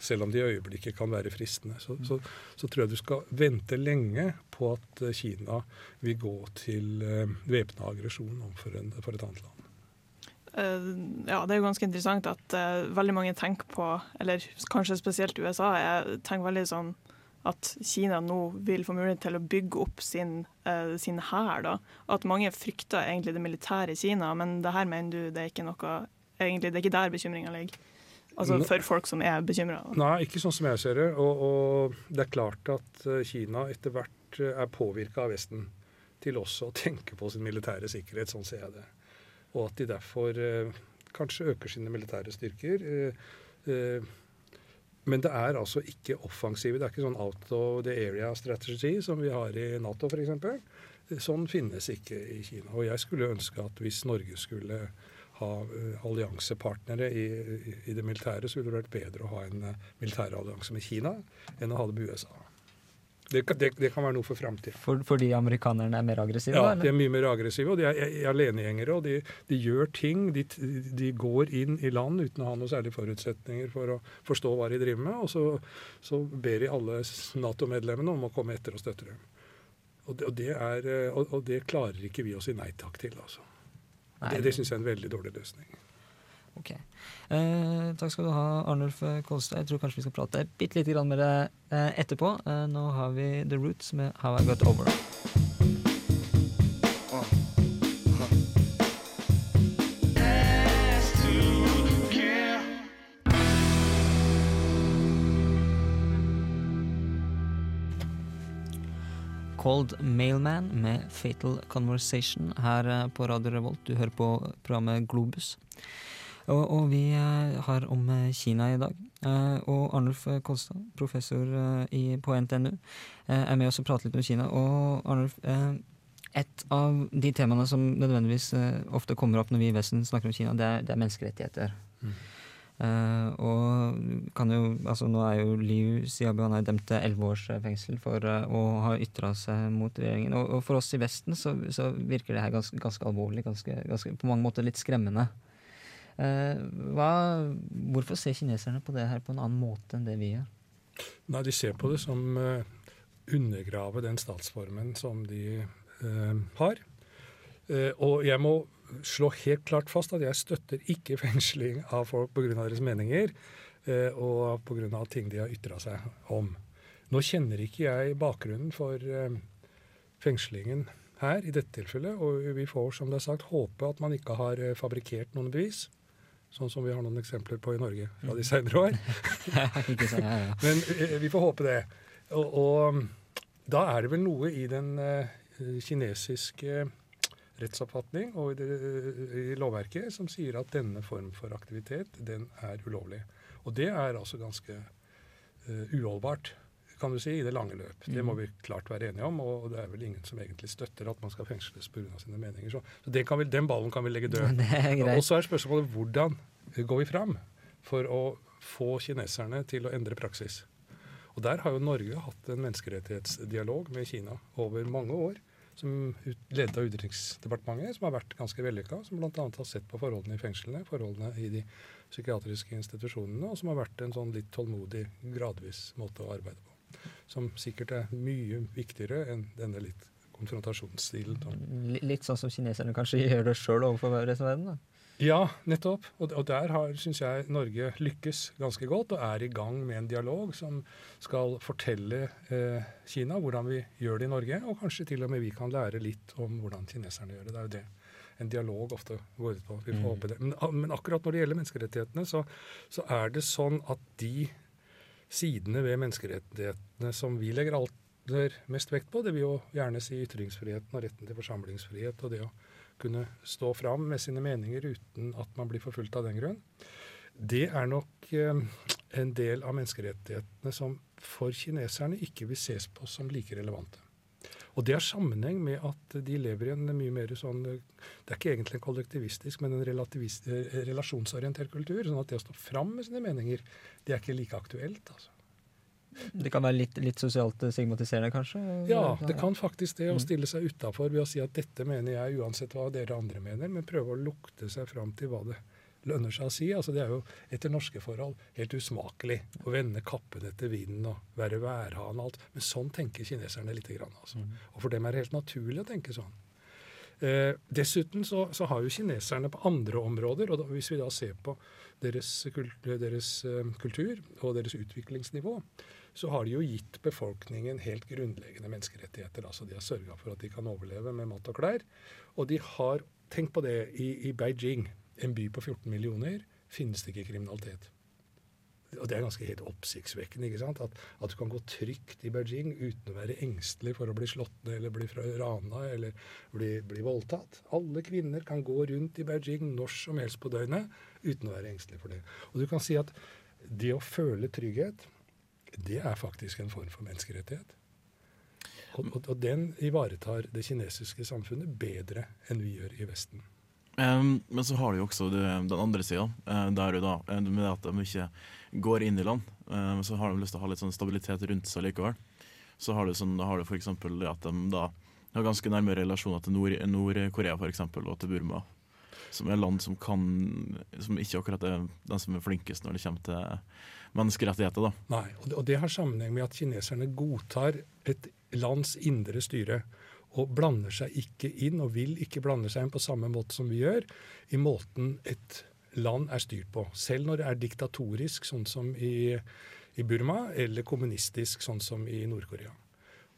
Selv om det i øyeblikket kan være fristende, så, så, så tror jeg du skal vente lenge på at eh, Kina vil gå til uh, væpna aggresjon overfor for et annet land. Eh, ja, det er jo ganske interessant at eh, veldig mange tenker på, eller kanskje spesielt USA, jeg tenker veldig sånn at Kina nå vil få mulighet til å bygge opp sin, uh, hær. At mange frykter egentlig det militære Kina, men det her mener du det er ikke noe egentlig, Det er ikke der bekymringa ligger? Altså for folk som er bekymra? Nei, ikke sånn som jeg ser det. Og, og det er klart at eh, Kina etter hvert eh, er påvirka av Vesten til også å tenke på sin militære sikkerhet, sånn ser jeg det. Og at de derfor eh, kanskje øker sine militære styrker. Eh, eh, men det er altså ikke offensive. Det er ikke sånn out of the area strategy som vi har i Nato f.eks. Sånn finnes ikke i Kina. Og jeg skulle ønske at hvis Norge skulle ha eh, alliansepartnere i, i, det militære, så ville det vært bedre å ha en uh, militærallianse med Kina enn å ha det med USA. Det, det, det kan være noe for framtida. For, fordi amerikanerne er mer aggressive? Ja, da, de er mye mer aggressive, og de er, er alenegjengere. Og de, de gjør ting. De, de går inn i land uten å ha noen særlige forutsetninger for å forstå hva de driver med. Og så, så ber de alle Nato-medlemmene om å komme etter og støtte dem. Og det, og, det er, eh, og, og det klarer ikke vi å si nei takk til, altså. Det, det syns jeg er en veldig dårlig løsning. Ok. Eh, takk skal du ha, Arnulf Kolstad. Jeg tror kanskje vi skal prate bitte lite grann med deg eh, etterpå. Eh, nå har vi The Roots med How I Got Over. Called Mailman med Fatal Conversation her eh, på Radio Revolt. Du hører på programmet Globus. Og, og vi eh, har om eh, Kina i dag. Og Arnulf Kolstad, professor i, på NTNU, er med oss og prater litt om Kina. Og Arnulf, et av de temaene som nødvendigvis ofte kommer opp når vi i Vesten snakker om Kina, det er, det er menneskerettigheter. Eh, og kan jo, altså Nå er jo Liu Xiaobo han er dømt til elleve års eh, fengsel for uh, å ha ytra seg mot regjeringen. Og, og for oss i Vesten så, så virker det her ganske, ganske alvorlig, ganske, ganske, på mange måter litt skremmende. Uh, hva, hvorfor ser kineserne på det her på en annen måte enn det vi gjør? Nei, De ser på det som uh, undergrave den statsformen som de uh, har. Uh, og jeg må slå helt klart fast at jeg støtter ikke fengsling av folk pga. deres meninger eh, og pga. ting de har ytra seg om. Nå kjenner ikke jeg bakgrunnen for fengslingen her i dette tilfellet, og vi får som det er sagt håpe at man ikke har fabrikkert noen bevis. Sånn som vi har noen eksempler på i Norge fra de år. Sant, ja, ja. Men eh, vi får håpe det. Og, og da er det vel noe i den eh, kinesiske rettsoppfatning og i, i lovverket som sier at denne form for aktivitet, den er ulovlig. Og det er altså ganske uh, uholdbart, kan du si, i det lange løp. Det må vi klart være enige om, og det er vel ingen som egentlig støtter at man skal fengsles pga. sine meninger. Så, så vi, den ballen kan vi legge død. Og så er spørsmålet hvordan går vi fram for å få kineserne til å endre praksis. Og Der har jo Norge hatt en menneskerettighetsdialog med Kina over mange år, som ledet av Utenriksdepartementet, som har vært ganske vellykka. Som bl.a. har sett på forholdene i fengslene, forholdene i de psykiatriske institusjonene, og som har vært en sånn litt tålmodig, gradvis måte å arbeide på. Som sikkert er mye viktigere enn denne litt konfrontasjonsstilen. Litt sånn som kineserne kanskje gjør det sjøl overfor resten av verden? da. Ja, nettopp. Og, og der har, syns jeg, Norge lykkes ganske godt og er i gang med en dialog som skal fortelle eh, Kina hvordan vi gjør det i Norge, og kanskje til og med vi kan lære litt om hvordan kineserne gjør det. Det er jo det en dialog ofte går ut på. Vi får håpe det. Men, men akkurat når det gjelder menneskerettighetene, så, så er det sånn at de sidene ved menneskerettighetene som vi legger alt mest vekt på, det vil jo gjerne si ytringsfriheten og retten til forsamlingsfrihet og det å kunne stå fram med sine meninger uten at man blir forfulgt av den grunn, det er nok eh, en del av menneskerettighetene som for kineserne ikke vil ses på som like relevante. Og det har sammenheng med at de lever i en mye mer sånn Det er ikke egentlig en kollektivistisk, men en eh, relasjonsorientert kultur. Sånn at det å stå fram med sine meninger, det er ikke like aktuelt. altså. Det kan være litt, litt sosialt stigmatiserende, kanskje? Ja, det kan faktisk det å stille seg utafor ved å si at dette mener jeg uansett hva dere andre mener, men prøve å lukte seg fram til hva det lønner seg å si. Altså Det er jo etter norske forhold helt usmakelig å vende kappen etter vinden og være værhane og alt. Men sånn tenker kineserne lite grann. Altså. Og for dem er det helt naturlig å tenke sånn. Eh, dessuten så, så har jo kineserne på andre områder, og da, hvis vi da ser på deres, deres eh, kultur og deres utviklingsnivå, så har de jo gitt befolkningen helt grunnleggende menneskerettigheter. Altså de har sørga for at de kan overleve med mat og klær. Og de har Tenk på det, i, i Beijing, en by på 14 millioner, finnes det ikke kriminalitet. Og det er ganske helt oppsiktsvekkende. ikke sant? At, at du kan gå trygt i Beijing uten å være engstelig for å bli slått ned eller bli rana eller bli, bli voldtatt. Alle kvinner kan gå rundt i Beijing når som helst på døgnet uten å være engstelig for det. Og du kan si at det å føle trygghet, det er faktisk en form for menneskerettighet. Og, og, og den ivaretar det kinesiske samfunnet bedre enn vi gjør i Vesten. Um, men så har du jo også det, den andre sida, uh, der du da, eh, med at de ikke går inn i land. eh, så har de lyst til å ha litt sånn stabilitet rundt seg likevel. Så har du sånn, da har du f.eks. det at de da har ganske nærme relasjoner til Nord- Nord-Korea for eksempel, og til Burma. Som er land som kan Som ikke akkurat er den som er flinkest når det kommer til menneskerettigheter. da. Nei, og det, og det har sammenheng med at kineserne godtar et lands indre styre. Og blander seg ikke inn, og vil ikke blande seg inn på samme måte som vi gjør, i måten et land er styrt på. Selv når det er diktatorisk, sånn som i, i Burma, eller kommunistisk, sånn som i Nord-Korea.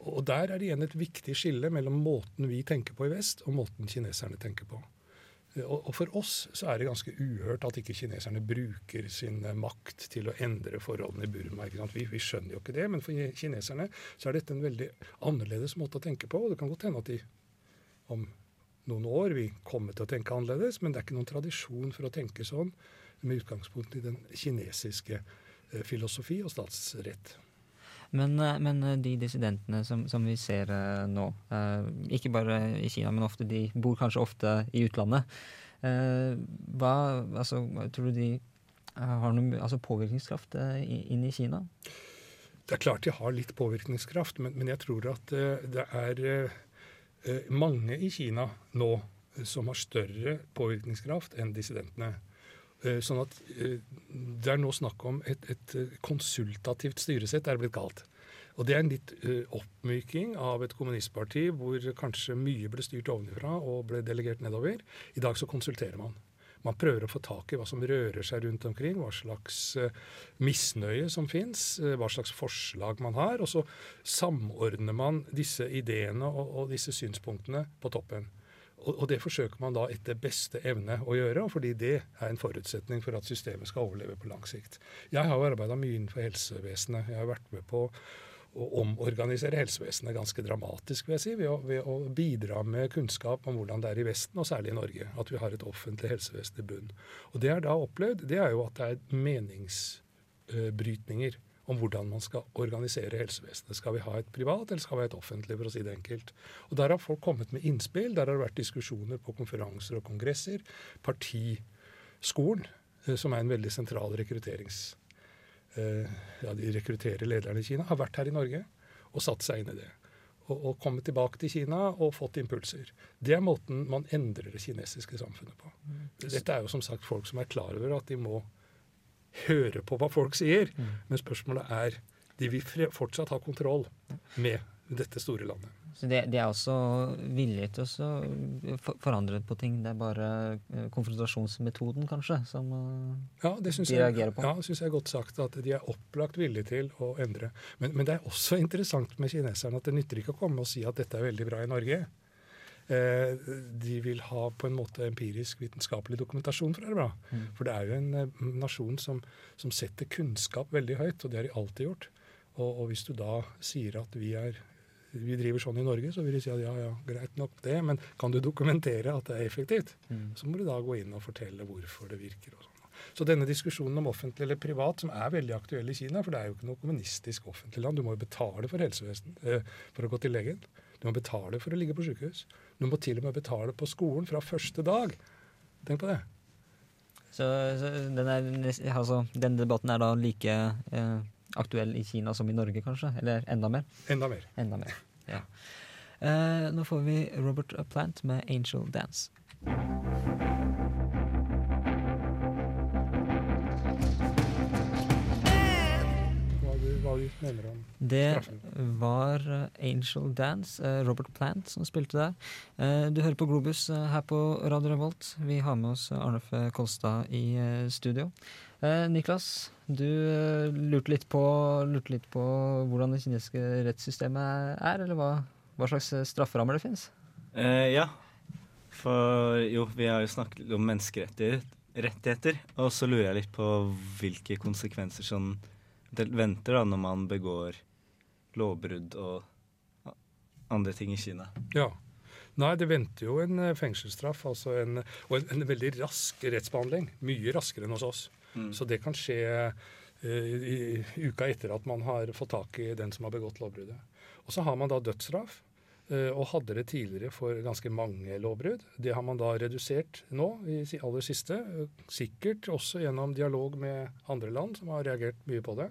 Og der er det igjen et viktig skille mellom måten vi tenker på i vest, og måten kineserne tenker på. Og, og for oss så er det ganske uhørt at ikke kineserne bruker sin eh, makt til å endre forholdene i Burma. Vi, vi skjønner jo ikke det, men for kineserne så er dette en veldig annerledes måte å tenke på. og Det kan godt hende at de om noen år vil komme til å tenke annerledes, men det er ikke noen tradisjon for å tenke sånn med utgangspunkt i den kinesiske eh, filosofi og statsrett. Men, eh, men eh, de dissidentene som, som vi ser eh, nå, ikke bare i Kina, men ofte de bor kanskje ofte i utlandet. Hva altså, tror du de har noen altså, påvirkningskraft inn i Kina? Det er klart de har litt påvirkningskraft, men, men jeg tror at det er mange i Kina nå som har større påvirkningskraft enn dissidentene. Eh, Sånn at eh, Det er nå snakk om et, et eh, konsultativt styresett, er blitt kalt. Og Det er en litt oppmyking av et kommunistparti hvor kanskje mye ble styrt ovenfra og ble delegert nedover. I dag så konsulterer man. Man prøver å få tak i hva som rører seg rundt omkring, hva slags misnøye som fins, hva slags forslag man har. Og så samordner man disse ideene og, og disse synspunktene på toppen. Og, og det forsøker man da etter beste evne å gjøre, fordi det er en forutsetning for at systemet skal overleve på lang sikt. Jeg har jo arbeida mye innenfor helsevesenet. Jeg har vært med på å omorganisere helsevesenet ganske dramatisk, vil jeg si, ved å, ved å bidra med kunnskap om hvordan det er i Vesten, og særlig i Norge. At vi har et offentlig helsevesen i bunn. Og det jeg har da opplevd, det er jo at det er meningsbrytninger om hvordan man skal organisere helsevesenet. Skal vi ha et privat, eller skal vi ha et offentlig, for å si det enkelt. Og Der har folk kommet med innspill. Der har det vært diskusjoner på konferanser og kongresser. Partiskolen, eh, som er en veldig sentral rekrutterings... eh, Ja, de rekrutterer lederne i Kina, har vært her i Norge og satt seg inn i det. Og, og kommet tilbake til Kina og fått impulser. Det er måten man endrer det kinesiske samfunnet på. Dette er jo som sagt folk som er klar over at de må høre på hva folk sier. Men spørsmålet er de vil fortsatt ha kontroll med dette store landet. Så de, de er også villige til å forandre på ting. Det er bare eh, konfrontasjonsmetoden, kanskje, som eh, Ja, de reagerer på. ja, det synes jeg er godt sagt, at de er opplagt villige til å endre. Men, men det er også interessant med kineserne at det nytter ikke å komme og si at dette er veldig bra i Norge. Eh, de vil ha på en måte empirisk vitenskapelig dokumentasjon for det bra. Mm. For det er jo en eh, nasjon som, som setter kunnskap veldig høyt, og det har de alltid gjort. Og, og hvis du da sier at vi er vi driver sånn i Norge, så vil de si at ja, ja, greit nok det, men kan du dokumentere at det er effektivt? Mm. Så må du da gå inn og fortelle hvorfor det virker. og sånn. Så denne diskusjonen om offentlig eller privat, som er veldig aktuell i Kina, for det er jo ikke noe kommunistisk offentlig land, du må jo betale for helsevesen eh, for å gå til legen. Du må betale for å ligge på sykehus. Du må til og med betale på skolen fra første dag. Tenk på det. Så, så den, er, altså, den debatten er da like eh, aktuell i Kina som i Norge, kanskje? Eller enda mer? Enda mer. Enda mer, ja. Eh, nå får vi Robert Plant med 'Angel Dance'. Hva du, mener om Det straffen. var eh, Angel Dance, eh, Robert Plant, som spilte der. Eh, Du hører på Globus her på Radio Revolt. Vi har med oss Arnulf Kolstad i studio. Eh, Niklas, du lurte litt, på, lurte litt på hvordan det kinesiske rettssystemet er, eller hva, hva slags strafferammer det finnes? Eh, ja. For jo, vi har jo snakket om menneskerettigheter, rettigheter, og så lurer jeg litt på hvilke konsekvenser som eventuelt venter da når man begår lovbrudd og andre ting i Kina. Ja. Nei, det venter jo en eh, fengselsstraff, altså en, og en, en veldig rask rettsbehandling. Mye raskere enn hos oss. Mm. Så det kan skje eh, i, uka etter at man har fått tak i den som har begått lovbruddet. Og så har man da dødsstraff, og hadde det tidligere for ganske mange lovbrudd. Det har man da redusert nå, i aller siste. eh, Sikkert også gjennom dialog med andre land som har reagert mye på det.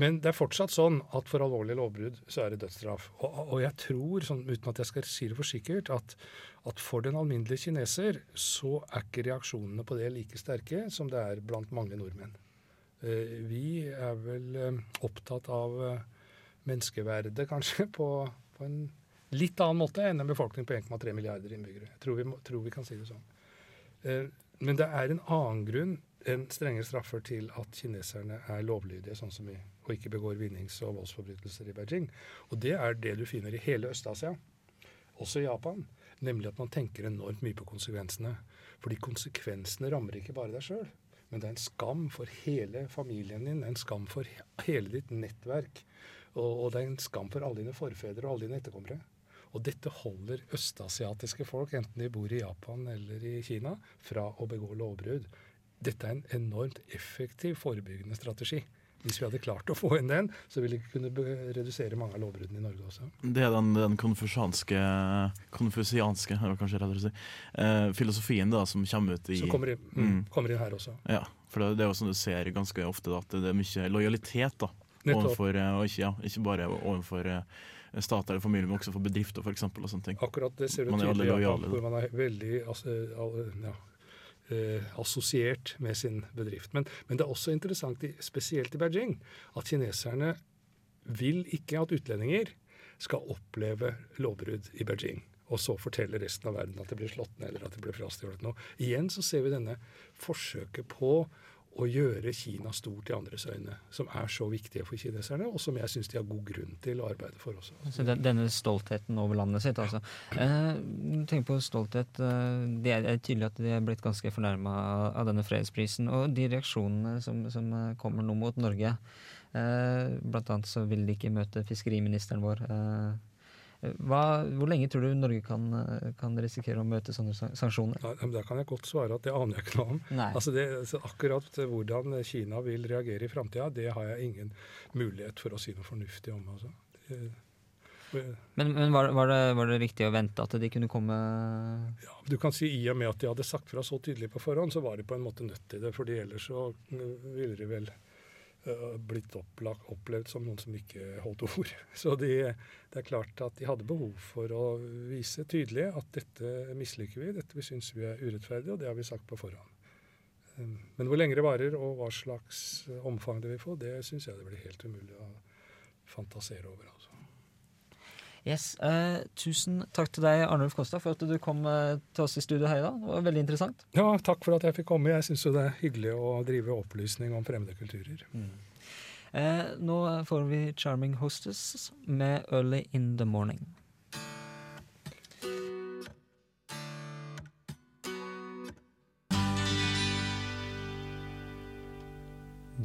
Men det er fortsatt sånn at for alvorlige lovbrudd så er det dødsstraff. Og, og jeg tror, sånn, uten at jeg skal si det for sikkert, at, at for den alminnelige kineser så er ikke reaksjonene på det like sterke som det er blant mange nordmenn. Eh, vi er vel eh, opptatt av eh, menneskeverdet, kanskje, på, på en litt annen måte enn en befolkning på 1,3 milliarder innbyggere. Jeg tror vi, må, tror vi kan si det sånn. Eh, men det er en annen grunn enn strenge straffer til at kineserne er lovlydige, sånn som vi, og ikke begår vinnings- og voldsforbrytelser i Beijing. Og det er det du finner i hele Øst-Asia, også i Japan. Nemlig at man tenker enormt mye på konsekvensene. Fordi konsekvensene rammer ikke bare deg sjøl, men det er en skam for hele familien din, det er en skam for hele ditt nettverk. Og, og det er en skam for alle dine forfedre og alle dine etterkommere. Og dette holder østasiatiske folk, enten de bor i Japan eller i Kina, fra å begå lovbrudd. Dette er en enormt effektiv forebyggende strategi. Hvis vi hadde klart å få inn den, så ville vi kunne redusere mange av lovbruddene i Norge også. Det er den, den konfusianske, Konfusianske, si. Eh, filosofien da, som kommer ut i Som kommer inn, mm, kommer inn her også. Ja, for det, det er jo sånn du ser ganske ofte, da, at det er mye lojalitet da, overfor, eh, og ikke, ja, ikke bare overfor eh, stat eller familie, men også for bedrifter for eksempel, og sånne ting. Akkurat det ser du tydelig i Japan, hvor man er veldig altså, ja, eh, assosiert med sin bedrift. Men, men det er også interessant, spesielt i Beijing, at kineserne vil ikke at utlendinger skal oppleve lovbrudd i Beijing. Og så fortelle resten av verden at det blir slått ned eller at det blir frastjålet noe. Igjen så ser vi denne forsøket på å gjøre Kina stort i andres øyne, som er så viktige for kineserne, og som jeg syns de har god grunn til å arbeide for også. Så den, denne stoltheten over landet sitt, altså. Eh, tenk på stolthet. Eh, det er, tydelig at de er blitt ganske fornærma av, av denne fredsprisen. Og de reaksjonene som, som eh, kommer nå mot Norge. Eh, blant annet så vil de ikke møte fiskeriministeren vår. Eh, hva, hvor lenge tror du Norge kan, eh, kan risikere å møte sånne sanksjoner? Ja, men Da kan jeg godt svare at det aner jeg ikke noe om. Altså det, så akkurat hvordan Kina vil reagere i framtida, det har jeg ingen mulighet for å si noe fornuftig om. Altså. Det, Men, men var, var, det, var det riktig å vente at de kunne komme Ja, du kan si I og med at de hadde sagt fra så tydelig på forhånd, så var de på en måte nødt til det. fordi ellers så mm, ville de vel blitt opplagt, opplevd som noen som ikke holdt ord. Så de, det er klart at de hadde behov for å vise tydelig at dette misliker vi, dette vi syns vi er urettferdig, og det har vi sagt på forhånd. Um, Men hvor lenge det varer, og hva slags øh, omfang det vil få, det syns jeg det blir helt umulig å fantasere over. altså. Yes, eh, Tusen takk til deg, Arnulf Kosta, for at du kom eh, til oss i studio her i dag. Det var veldig interessant. Ja, takk for at jeg fikk komme. Jeg syns jo det er hyggelig å drive opplysning om fremmede kulturer. Eh, nå får vi Charming Hostess med Early in the Morning.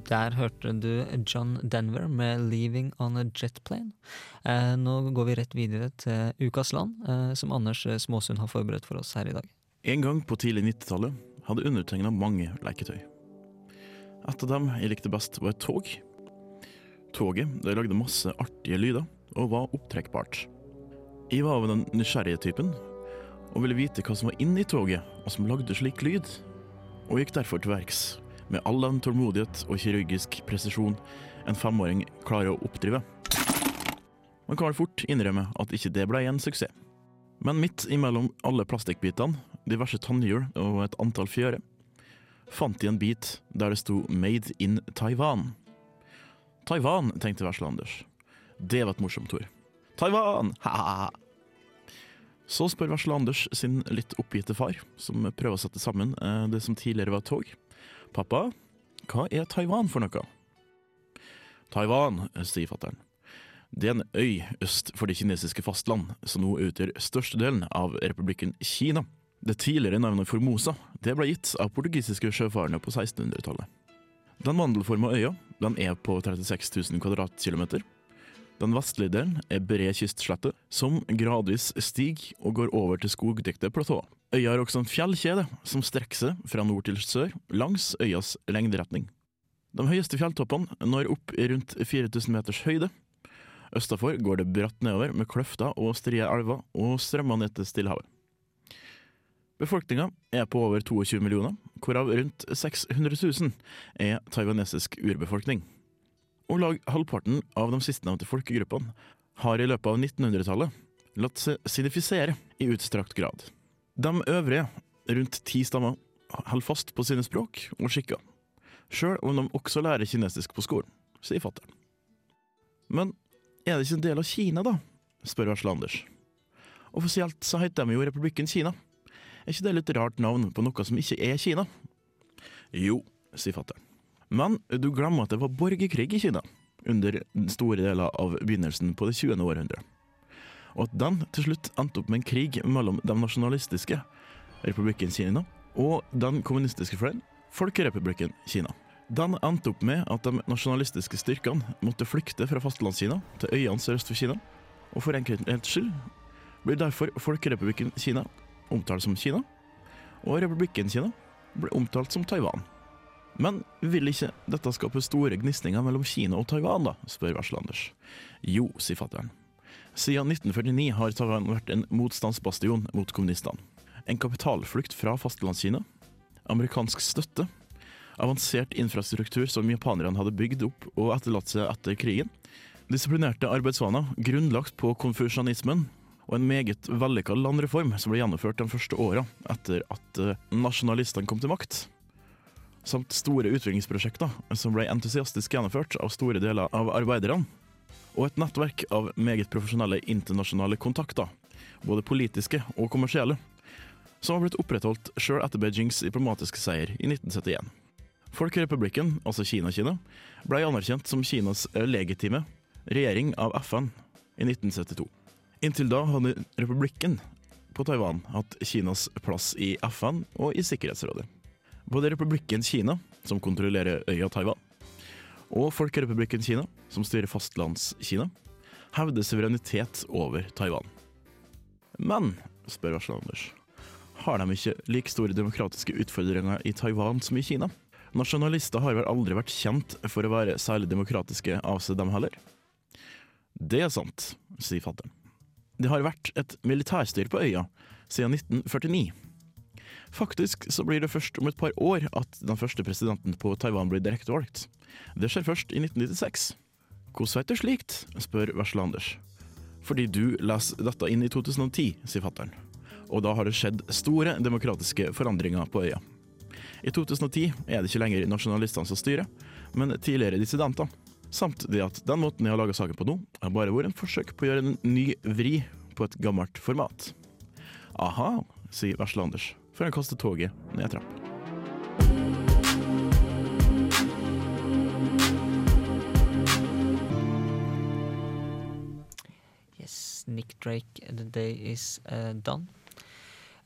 Der hørte du John Denver med 'Leaving on a Jet Plane'. Eh, nå går vi rett videre til Ukas land, eh, som Anders Småsund har forberedt for oss her i dag. En gang på tidlig 90-tallet hadde undertegna mange leketøy. Et av dem jeg likte best, var et tog. Toget det lagde masse artige lyder og var opptrekkbart. Jeg var av den nysgjerrige typen og ville vite hva som var inni toget og som lagde slik lyd, og gikk derfor til verks med all den tålmodighet og kirurgisk presisjon en femåring klarer å oppdrive. Man kan fort innrømme at ikke det ble en suksess. Men midt imellom alle plastikkbitene, diverse tannhjul og et antall fjører, fant de en bit der det sto 'Made in Taiwan'. Taiwan, tenkte Vesle-Anders. Det var et morsomt ord. Taiwan! Ha-ha! Så spør Vesle-Anders sin litt oppgitte far, som prøver å sette sammen eh, det som tidligere var et tog. Pappa, hva er Taiwan for noe? Taiwan, sier fatteren. Det er en øy øst for det kinesiske fastland, som nå utgjør størstedelen av republikken Kina. Det tidligere navnet Formosa det ble gitt av portugisiske sjøfarende på 1600-tallet. Den mandelforma øya den er på 36 000 kvadratkilometer. Den vestlige delen er bred kystslette, som gradvis stiger og går over til skogdekte platåer. Øya har også en fjellkjede som strekker seg fra nord til sør langs øyas lengderetning. De høyeste fjelltoppene når opp i rundt 4000 meters høyde. Østafor går det bratt nedover med kløfter og strie elver og strømmer ned til Stillehavet. Befolkninga er på over 22 millioner, hvorav rundt 600 000 er taiwanesisk urbefolkning. Om lag halvparten av de sistnevnte folkegruppene har i løpet av 1900-tallet latt seg sinifisere i utstrakt grad. De øvrige, rundt ti stammer, holder fast på sine språk og skikker, sjøl om de også lærer kinesisk på skolen, sier fattern. Men er det ikke en del av Kina, da? spør Vesle Anders. Offisielt så heter de jo Republikken Kina. Er ikke det litt rart navn på noe som ikke er Kina? Jo, sier fattern. Men du glemmer at det var borgerkrig i Kina under store deler av begynnelsen på det 20. århundre. Og at den til slutt endte opp med en krig mellom de nasjonalistiske, republikken Kina, og den kommunistiske fløyen, Folkerepublikken Kina. Den endte opp med at de nasjonalistiske styrkene måtte flykte fra fastlandskina til øyene sørøst for Kina, og for enkelhets skyld blir derfor Folkerepublikken Kina omtalt som Kina, og Republikken Kina blir omtalt som Taiwan. Men vil ikke dette skape store gnisninger mellom Kina og Taiwan, da, spør Verslanders. Jo, sier fatteren. Siden 1949 har Taiwan vært en motstandsbastion mot kommunistene. En kapitalflukt fra fastlandskina, amerikansk støtte, avansert infrastruktur som japanerne hadde bygd opp og etterlatt seg etter krigen, disiplinerte arbeidsvaner grunnlagt på konfusjonismen, og en meget vellykka landreform som ble gjennomført de første åra etter at eh, nasjonalistene kom til makt samt store utviklingsprosjekter som ble entusiastisk gjennomført av store deler av arbeiderne, og et nettverk av meget profesjonelle internasjonale kontakter, både politiske og kommersielle, som har blitt opprettholdt sjøl etter Beijings diplomatiske seier i 1971. Folkerepublikken, altså Kina-Kina, ble anerkjent som Kinas legitime regjering av FN i 1972. Inntil da hadde republikken på Taiwan hatt Kinas plass i FN og i Sikkerhetsrådet. Både Republikken Kina, som kontrollerer øya Taiwan, og Folkerepublikken Kina, som styrer fastlandskina, hevder suverenitet over Taiwan. Men, spør Varsel Anders, har de ikke like store demokratiske utfordringer i Taiwan som i Kina? Nasjonalister har vel aldri vært kjent for å være særlig demokratiske av seg, dem heller? Det er sant, sier fattern. Det har vært et militærstyre på øya siden 1949. Faktisk så blir det først om et par år at den første presidenten på Taiwan blir direkte valgt. Det skjer først i 1996. Hvordan veit du slikt, spør vesle Anders. Fordi du leser dette inn i 2010, sier fatteren. Og da har det skjedd store demokratiske forandringer på øya. I 2010 er det ikke lenger nasjonalistene som styrer, men tidligere dissidenter. Samt det at den måten jeg har laga saken på nå, har bare vært en forsøk på å gjøre en ny vri på et gammelt format. Aha, sier vesle Anders før han kaster toget ned trapp. Yes, Nick Drake, The Day Is uh, Done.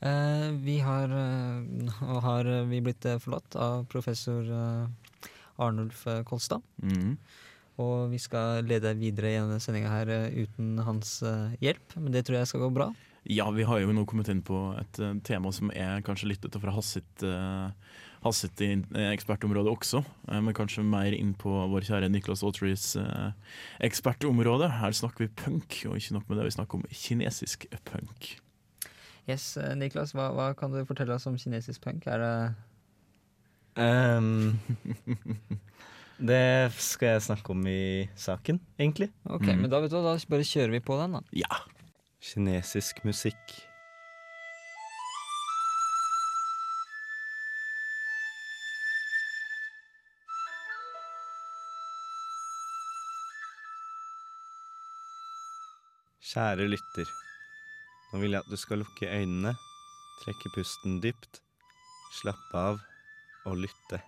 Uh, vi har, uh, har vi blitt forlatt av professor Arnulf Kolstad. Mm. Og vi skal lede videre i denne sendinga her uten hans hjelp, men det tror jeg skal gå bra. Ja, vi har jo nå kommet inn på et uh, tema som er kanskje litt utenfor hans sitt, uh, hans sitt ekspertområde også, uh, men kanskje mer inn på vår kjære Niklas Autrys ekspertområde. Her snakker vi punk, og ikke nok med det, vi snakker om kinesisk punk. Yes, Niklas, hva, hva kan du fortelle oss om kinesisk punk? Er det um, Det skal jeg snakke om i saken, egentlig. Ok, mm. men da vet du, da bare kjører vi på den, da. Ja. Kinesisk musikk. Kjære lytter. Nå vil jeg at du skal lukke øynene, trekke pusten dypt, slappe av og lytte.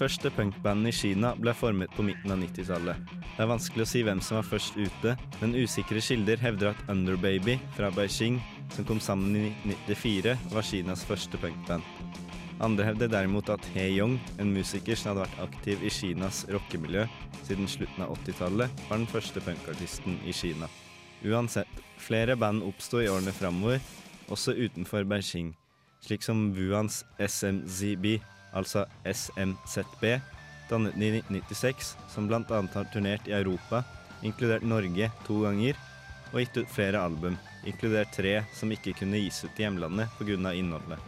Første punkbandene i Kina ble formet på midten av 90-tallet. Det er vanskelig å si hvem som var først ute, men usikre kilder hevder at Underbaby fra Beijing, som kom sammen i 1994, var Kinas første punkband. Andre hevder derimot at He Yong, en musiker som hadde vært aktiv i Kinas rockemiljø siden slutten av 80-tallet, var den første punkartisten i Kina. Uansett, flere band oppsto i årene framover, også utenfor Beijing, slik som Wuans SMZB altså SMZB, dannet i 1996, som bl.a. har turnert i Europa, inkludert Norge to ganger, og gitt ut flere album, inkludert tre som ikke kunne gis ut i hjemlandet pga. innholdet.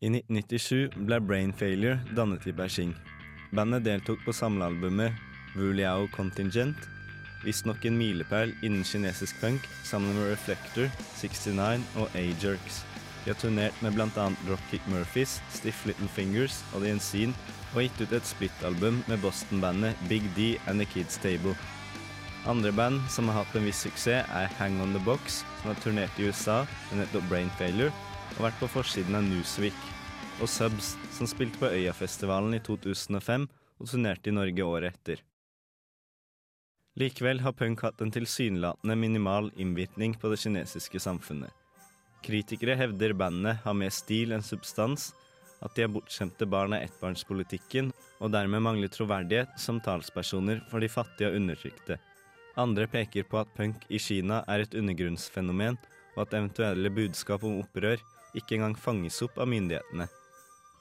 I 1997 ble Brain Failure dannet i Beijing. Bandet deltok på samlealbumet Wuliao Contingent visstnok en milepæl innen kinesisk punk, sammen med Reflector, 69 og A-Jerks. De har turnert med bl.a. Dropkick Murphys, Stiff Little Fingers og The Unseen, og gitt ut et splittalbum med Boston-bandet Big D and The Kids Table. Andre band som har hatt en viss suksess, er Hang On The Box, som har turnert i USA med nettopp Brain Failure, og vært på forsiden av Newsweek, og Subs, som spilte på Øyafestivalen i 2005 og turnerte i Norge året etter. Likevel har punk hatt en tilsynelatende minimal innvirkning på det kinesiske samfunnet. Kritikere hevder bandet har mer stil enn substans, at de er bortskjemte barn av ettbarnspolitikken, og dermed mangler troverdighet som talspersoner for de fattige og undertrykte. Andre peker på at punk i Kina er et undergrunnsfenomen, og at eventuelle budskap om opprør ikke engang fanges opp av myndighetene,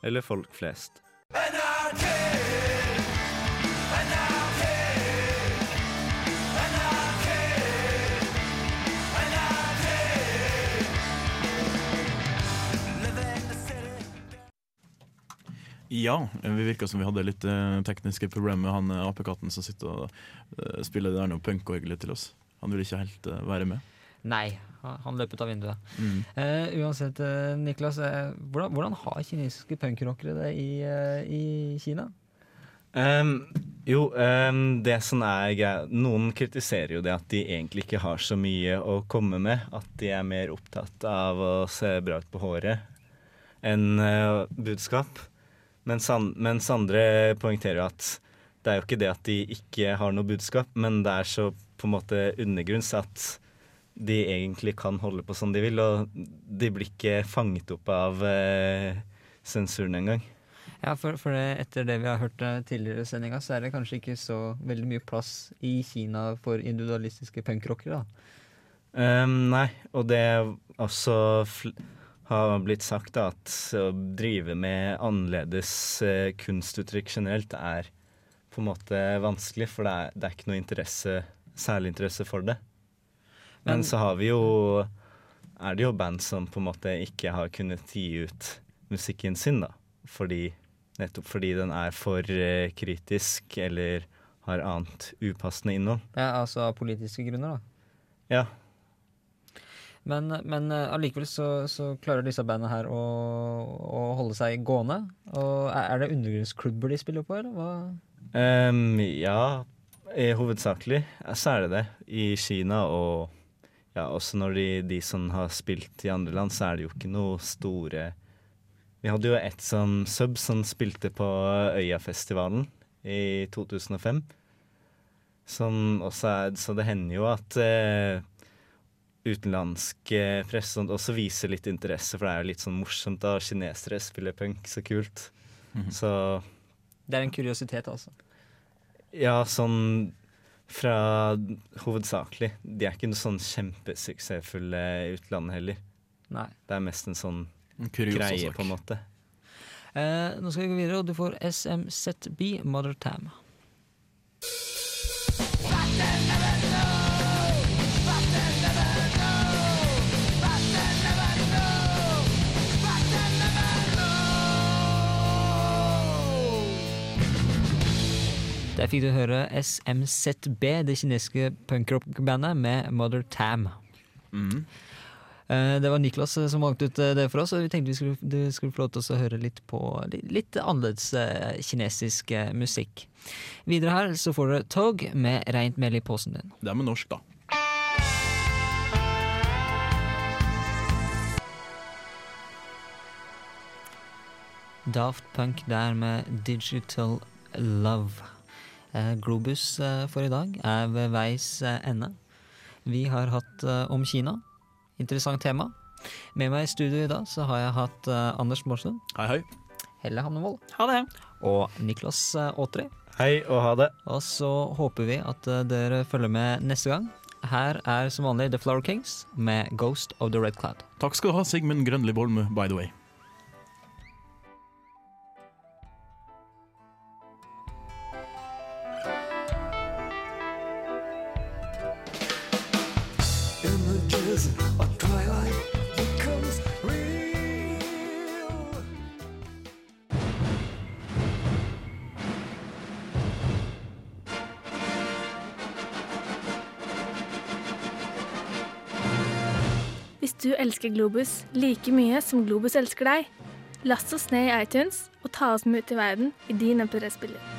eller folk flest. Ja, vi virka som vi hadde litt eh, tekniske problemer med han eh, apekatten som sitter og eh, spiller det der noe punkorgel til oss. Han vil ikke helt være med. Nei, han løp ut av vinduet. Mm. Eh, uansett, Niklas, hvordan, hvordan har kinesiske punkrockere det i, i Kina? Um, jo, um, det som er greia Noen kritiserer jo det at de egentlig ikke har så mye å komme med. At de er mer opptatt av å se bra ut på håret enn uh, budskap. Mens, an, mens andre poengterer at det er jo ikke det at de ikke har noe budskap, men det er så på en måte undergrunns at de egentlig kan holde på som de vil, og de blir ikke fanget opp av eh, sensuren engang. Ja, for, for det, etter det vi har hørt eh, tidligere i sendinga, så er det kanskje ikke så veldig mye plass i Kina for individualistiske punkrockere, da. Um, nei, og det også fl har blitt sagt at å drive med annerledes eh, kunstuttrykk generelt er på en måte vanskelig, for det er, det er ikke noe interesse, særlig interesse for det. Men, Men- så har vi jo er det jo band som på en måte ikke har kunnet gi ut musikken sin, da. Fordi, nettopp fordi den er for eh, kritisk eller har annet upassende innhold. Ja, altså av politiske grunner, da. Ja. Men, men eh, allikevel så, så klarer disse bandene her å, å holde seg gående. Og er det undergrunnsklubber de spiller på, eller hva? Um, ja, hovedsakelig så er det det. I Kina og ja, også når de, de som har spilt i andre land, så er det jo ikke noe store Vi hadde jo et som sub som spilte på Øyafestivalen i 2005. Som også er Så det hender jo at eh, utenlandsk press presse og også viser litt interesse, for det er jo litt sånn morsomt da kinesere spiller punk, så kult. Mhm. Så Det er en kuriositet, altså. ja, sånn fra hovedsakelig. De er ikke noe sånn kjempesuksessfulle i utlandet heller. Nei. Det er mest en sånn En greie, sak. på en måte. Eh, nå skal vi gå videre, og du får SMZB Mother Tam. Der fikk du høre SMZB, det kinesiske punkrock-bandet, med Mother Tam. Mhm. Eh, Det var Niklas eh, som valgte ut eh, det for oss, og vi tenkte vi skulle, du skulle få lov til å høre litt på litt annerledes kinesisk musikk. Videre her så får dere Tog med Reint mel i posen din. Det er med norsk, da. Daft Punk der med Digital Love. Eh, Globus eh, for i dag er ved veis eh, ende. Vi har hatt om Kina. Interessant tema. Med meg i studio i dag så har jeg hatt Anders Morsund. Hei, hei. Helle Hamnevold. Ha det. Og Niklas Aatri. Hei og ha det. Og så håper vi at dere følger med neste gang. Her er som vanlig The Flower Kings med Ghost of the Red Cloud. Takk skal du ha, Sigmund Grønli Bolme, by the way. Du elsker Globus like mye som Globus elsker deg, last oss ned i iTunes og ta oss med ut i verden i din MP3-spiller.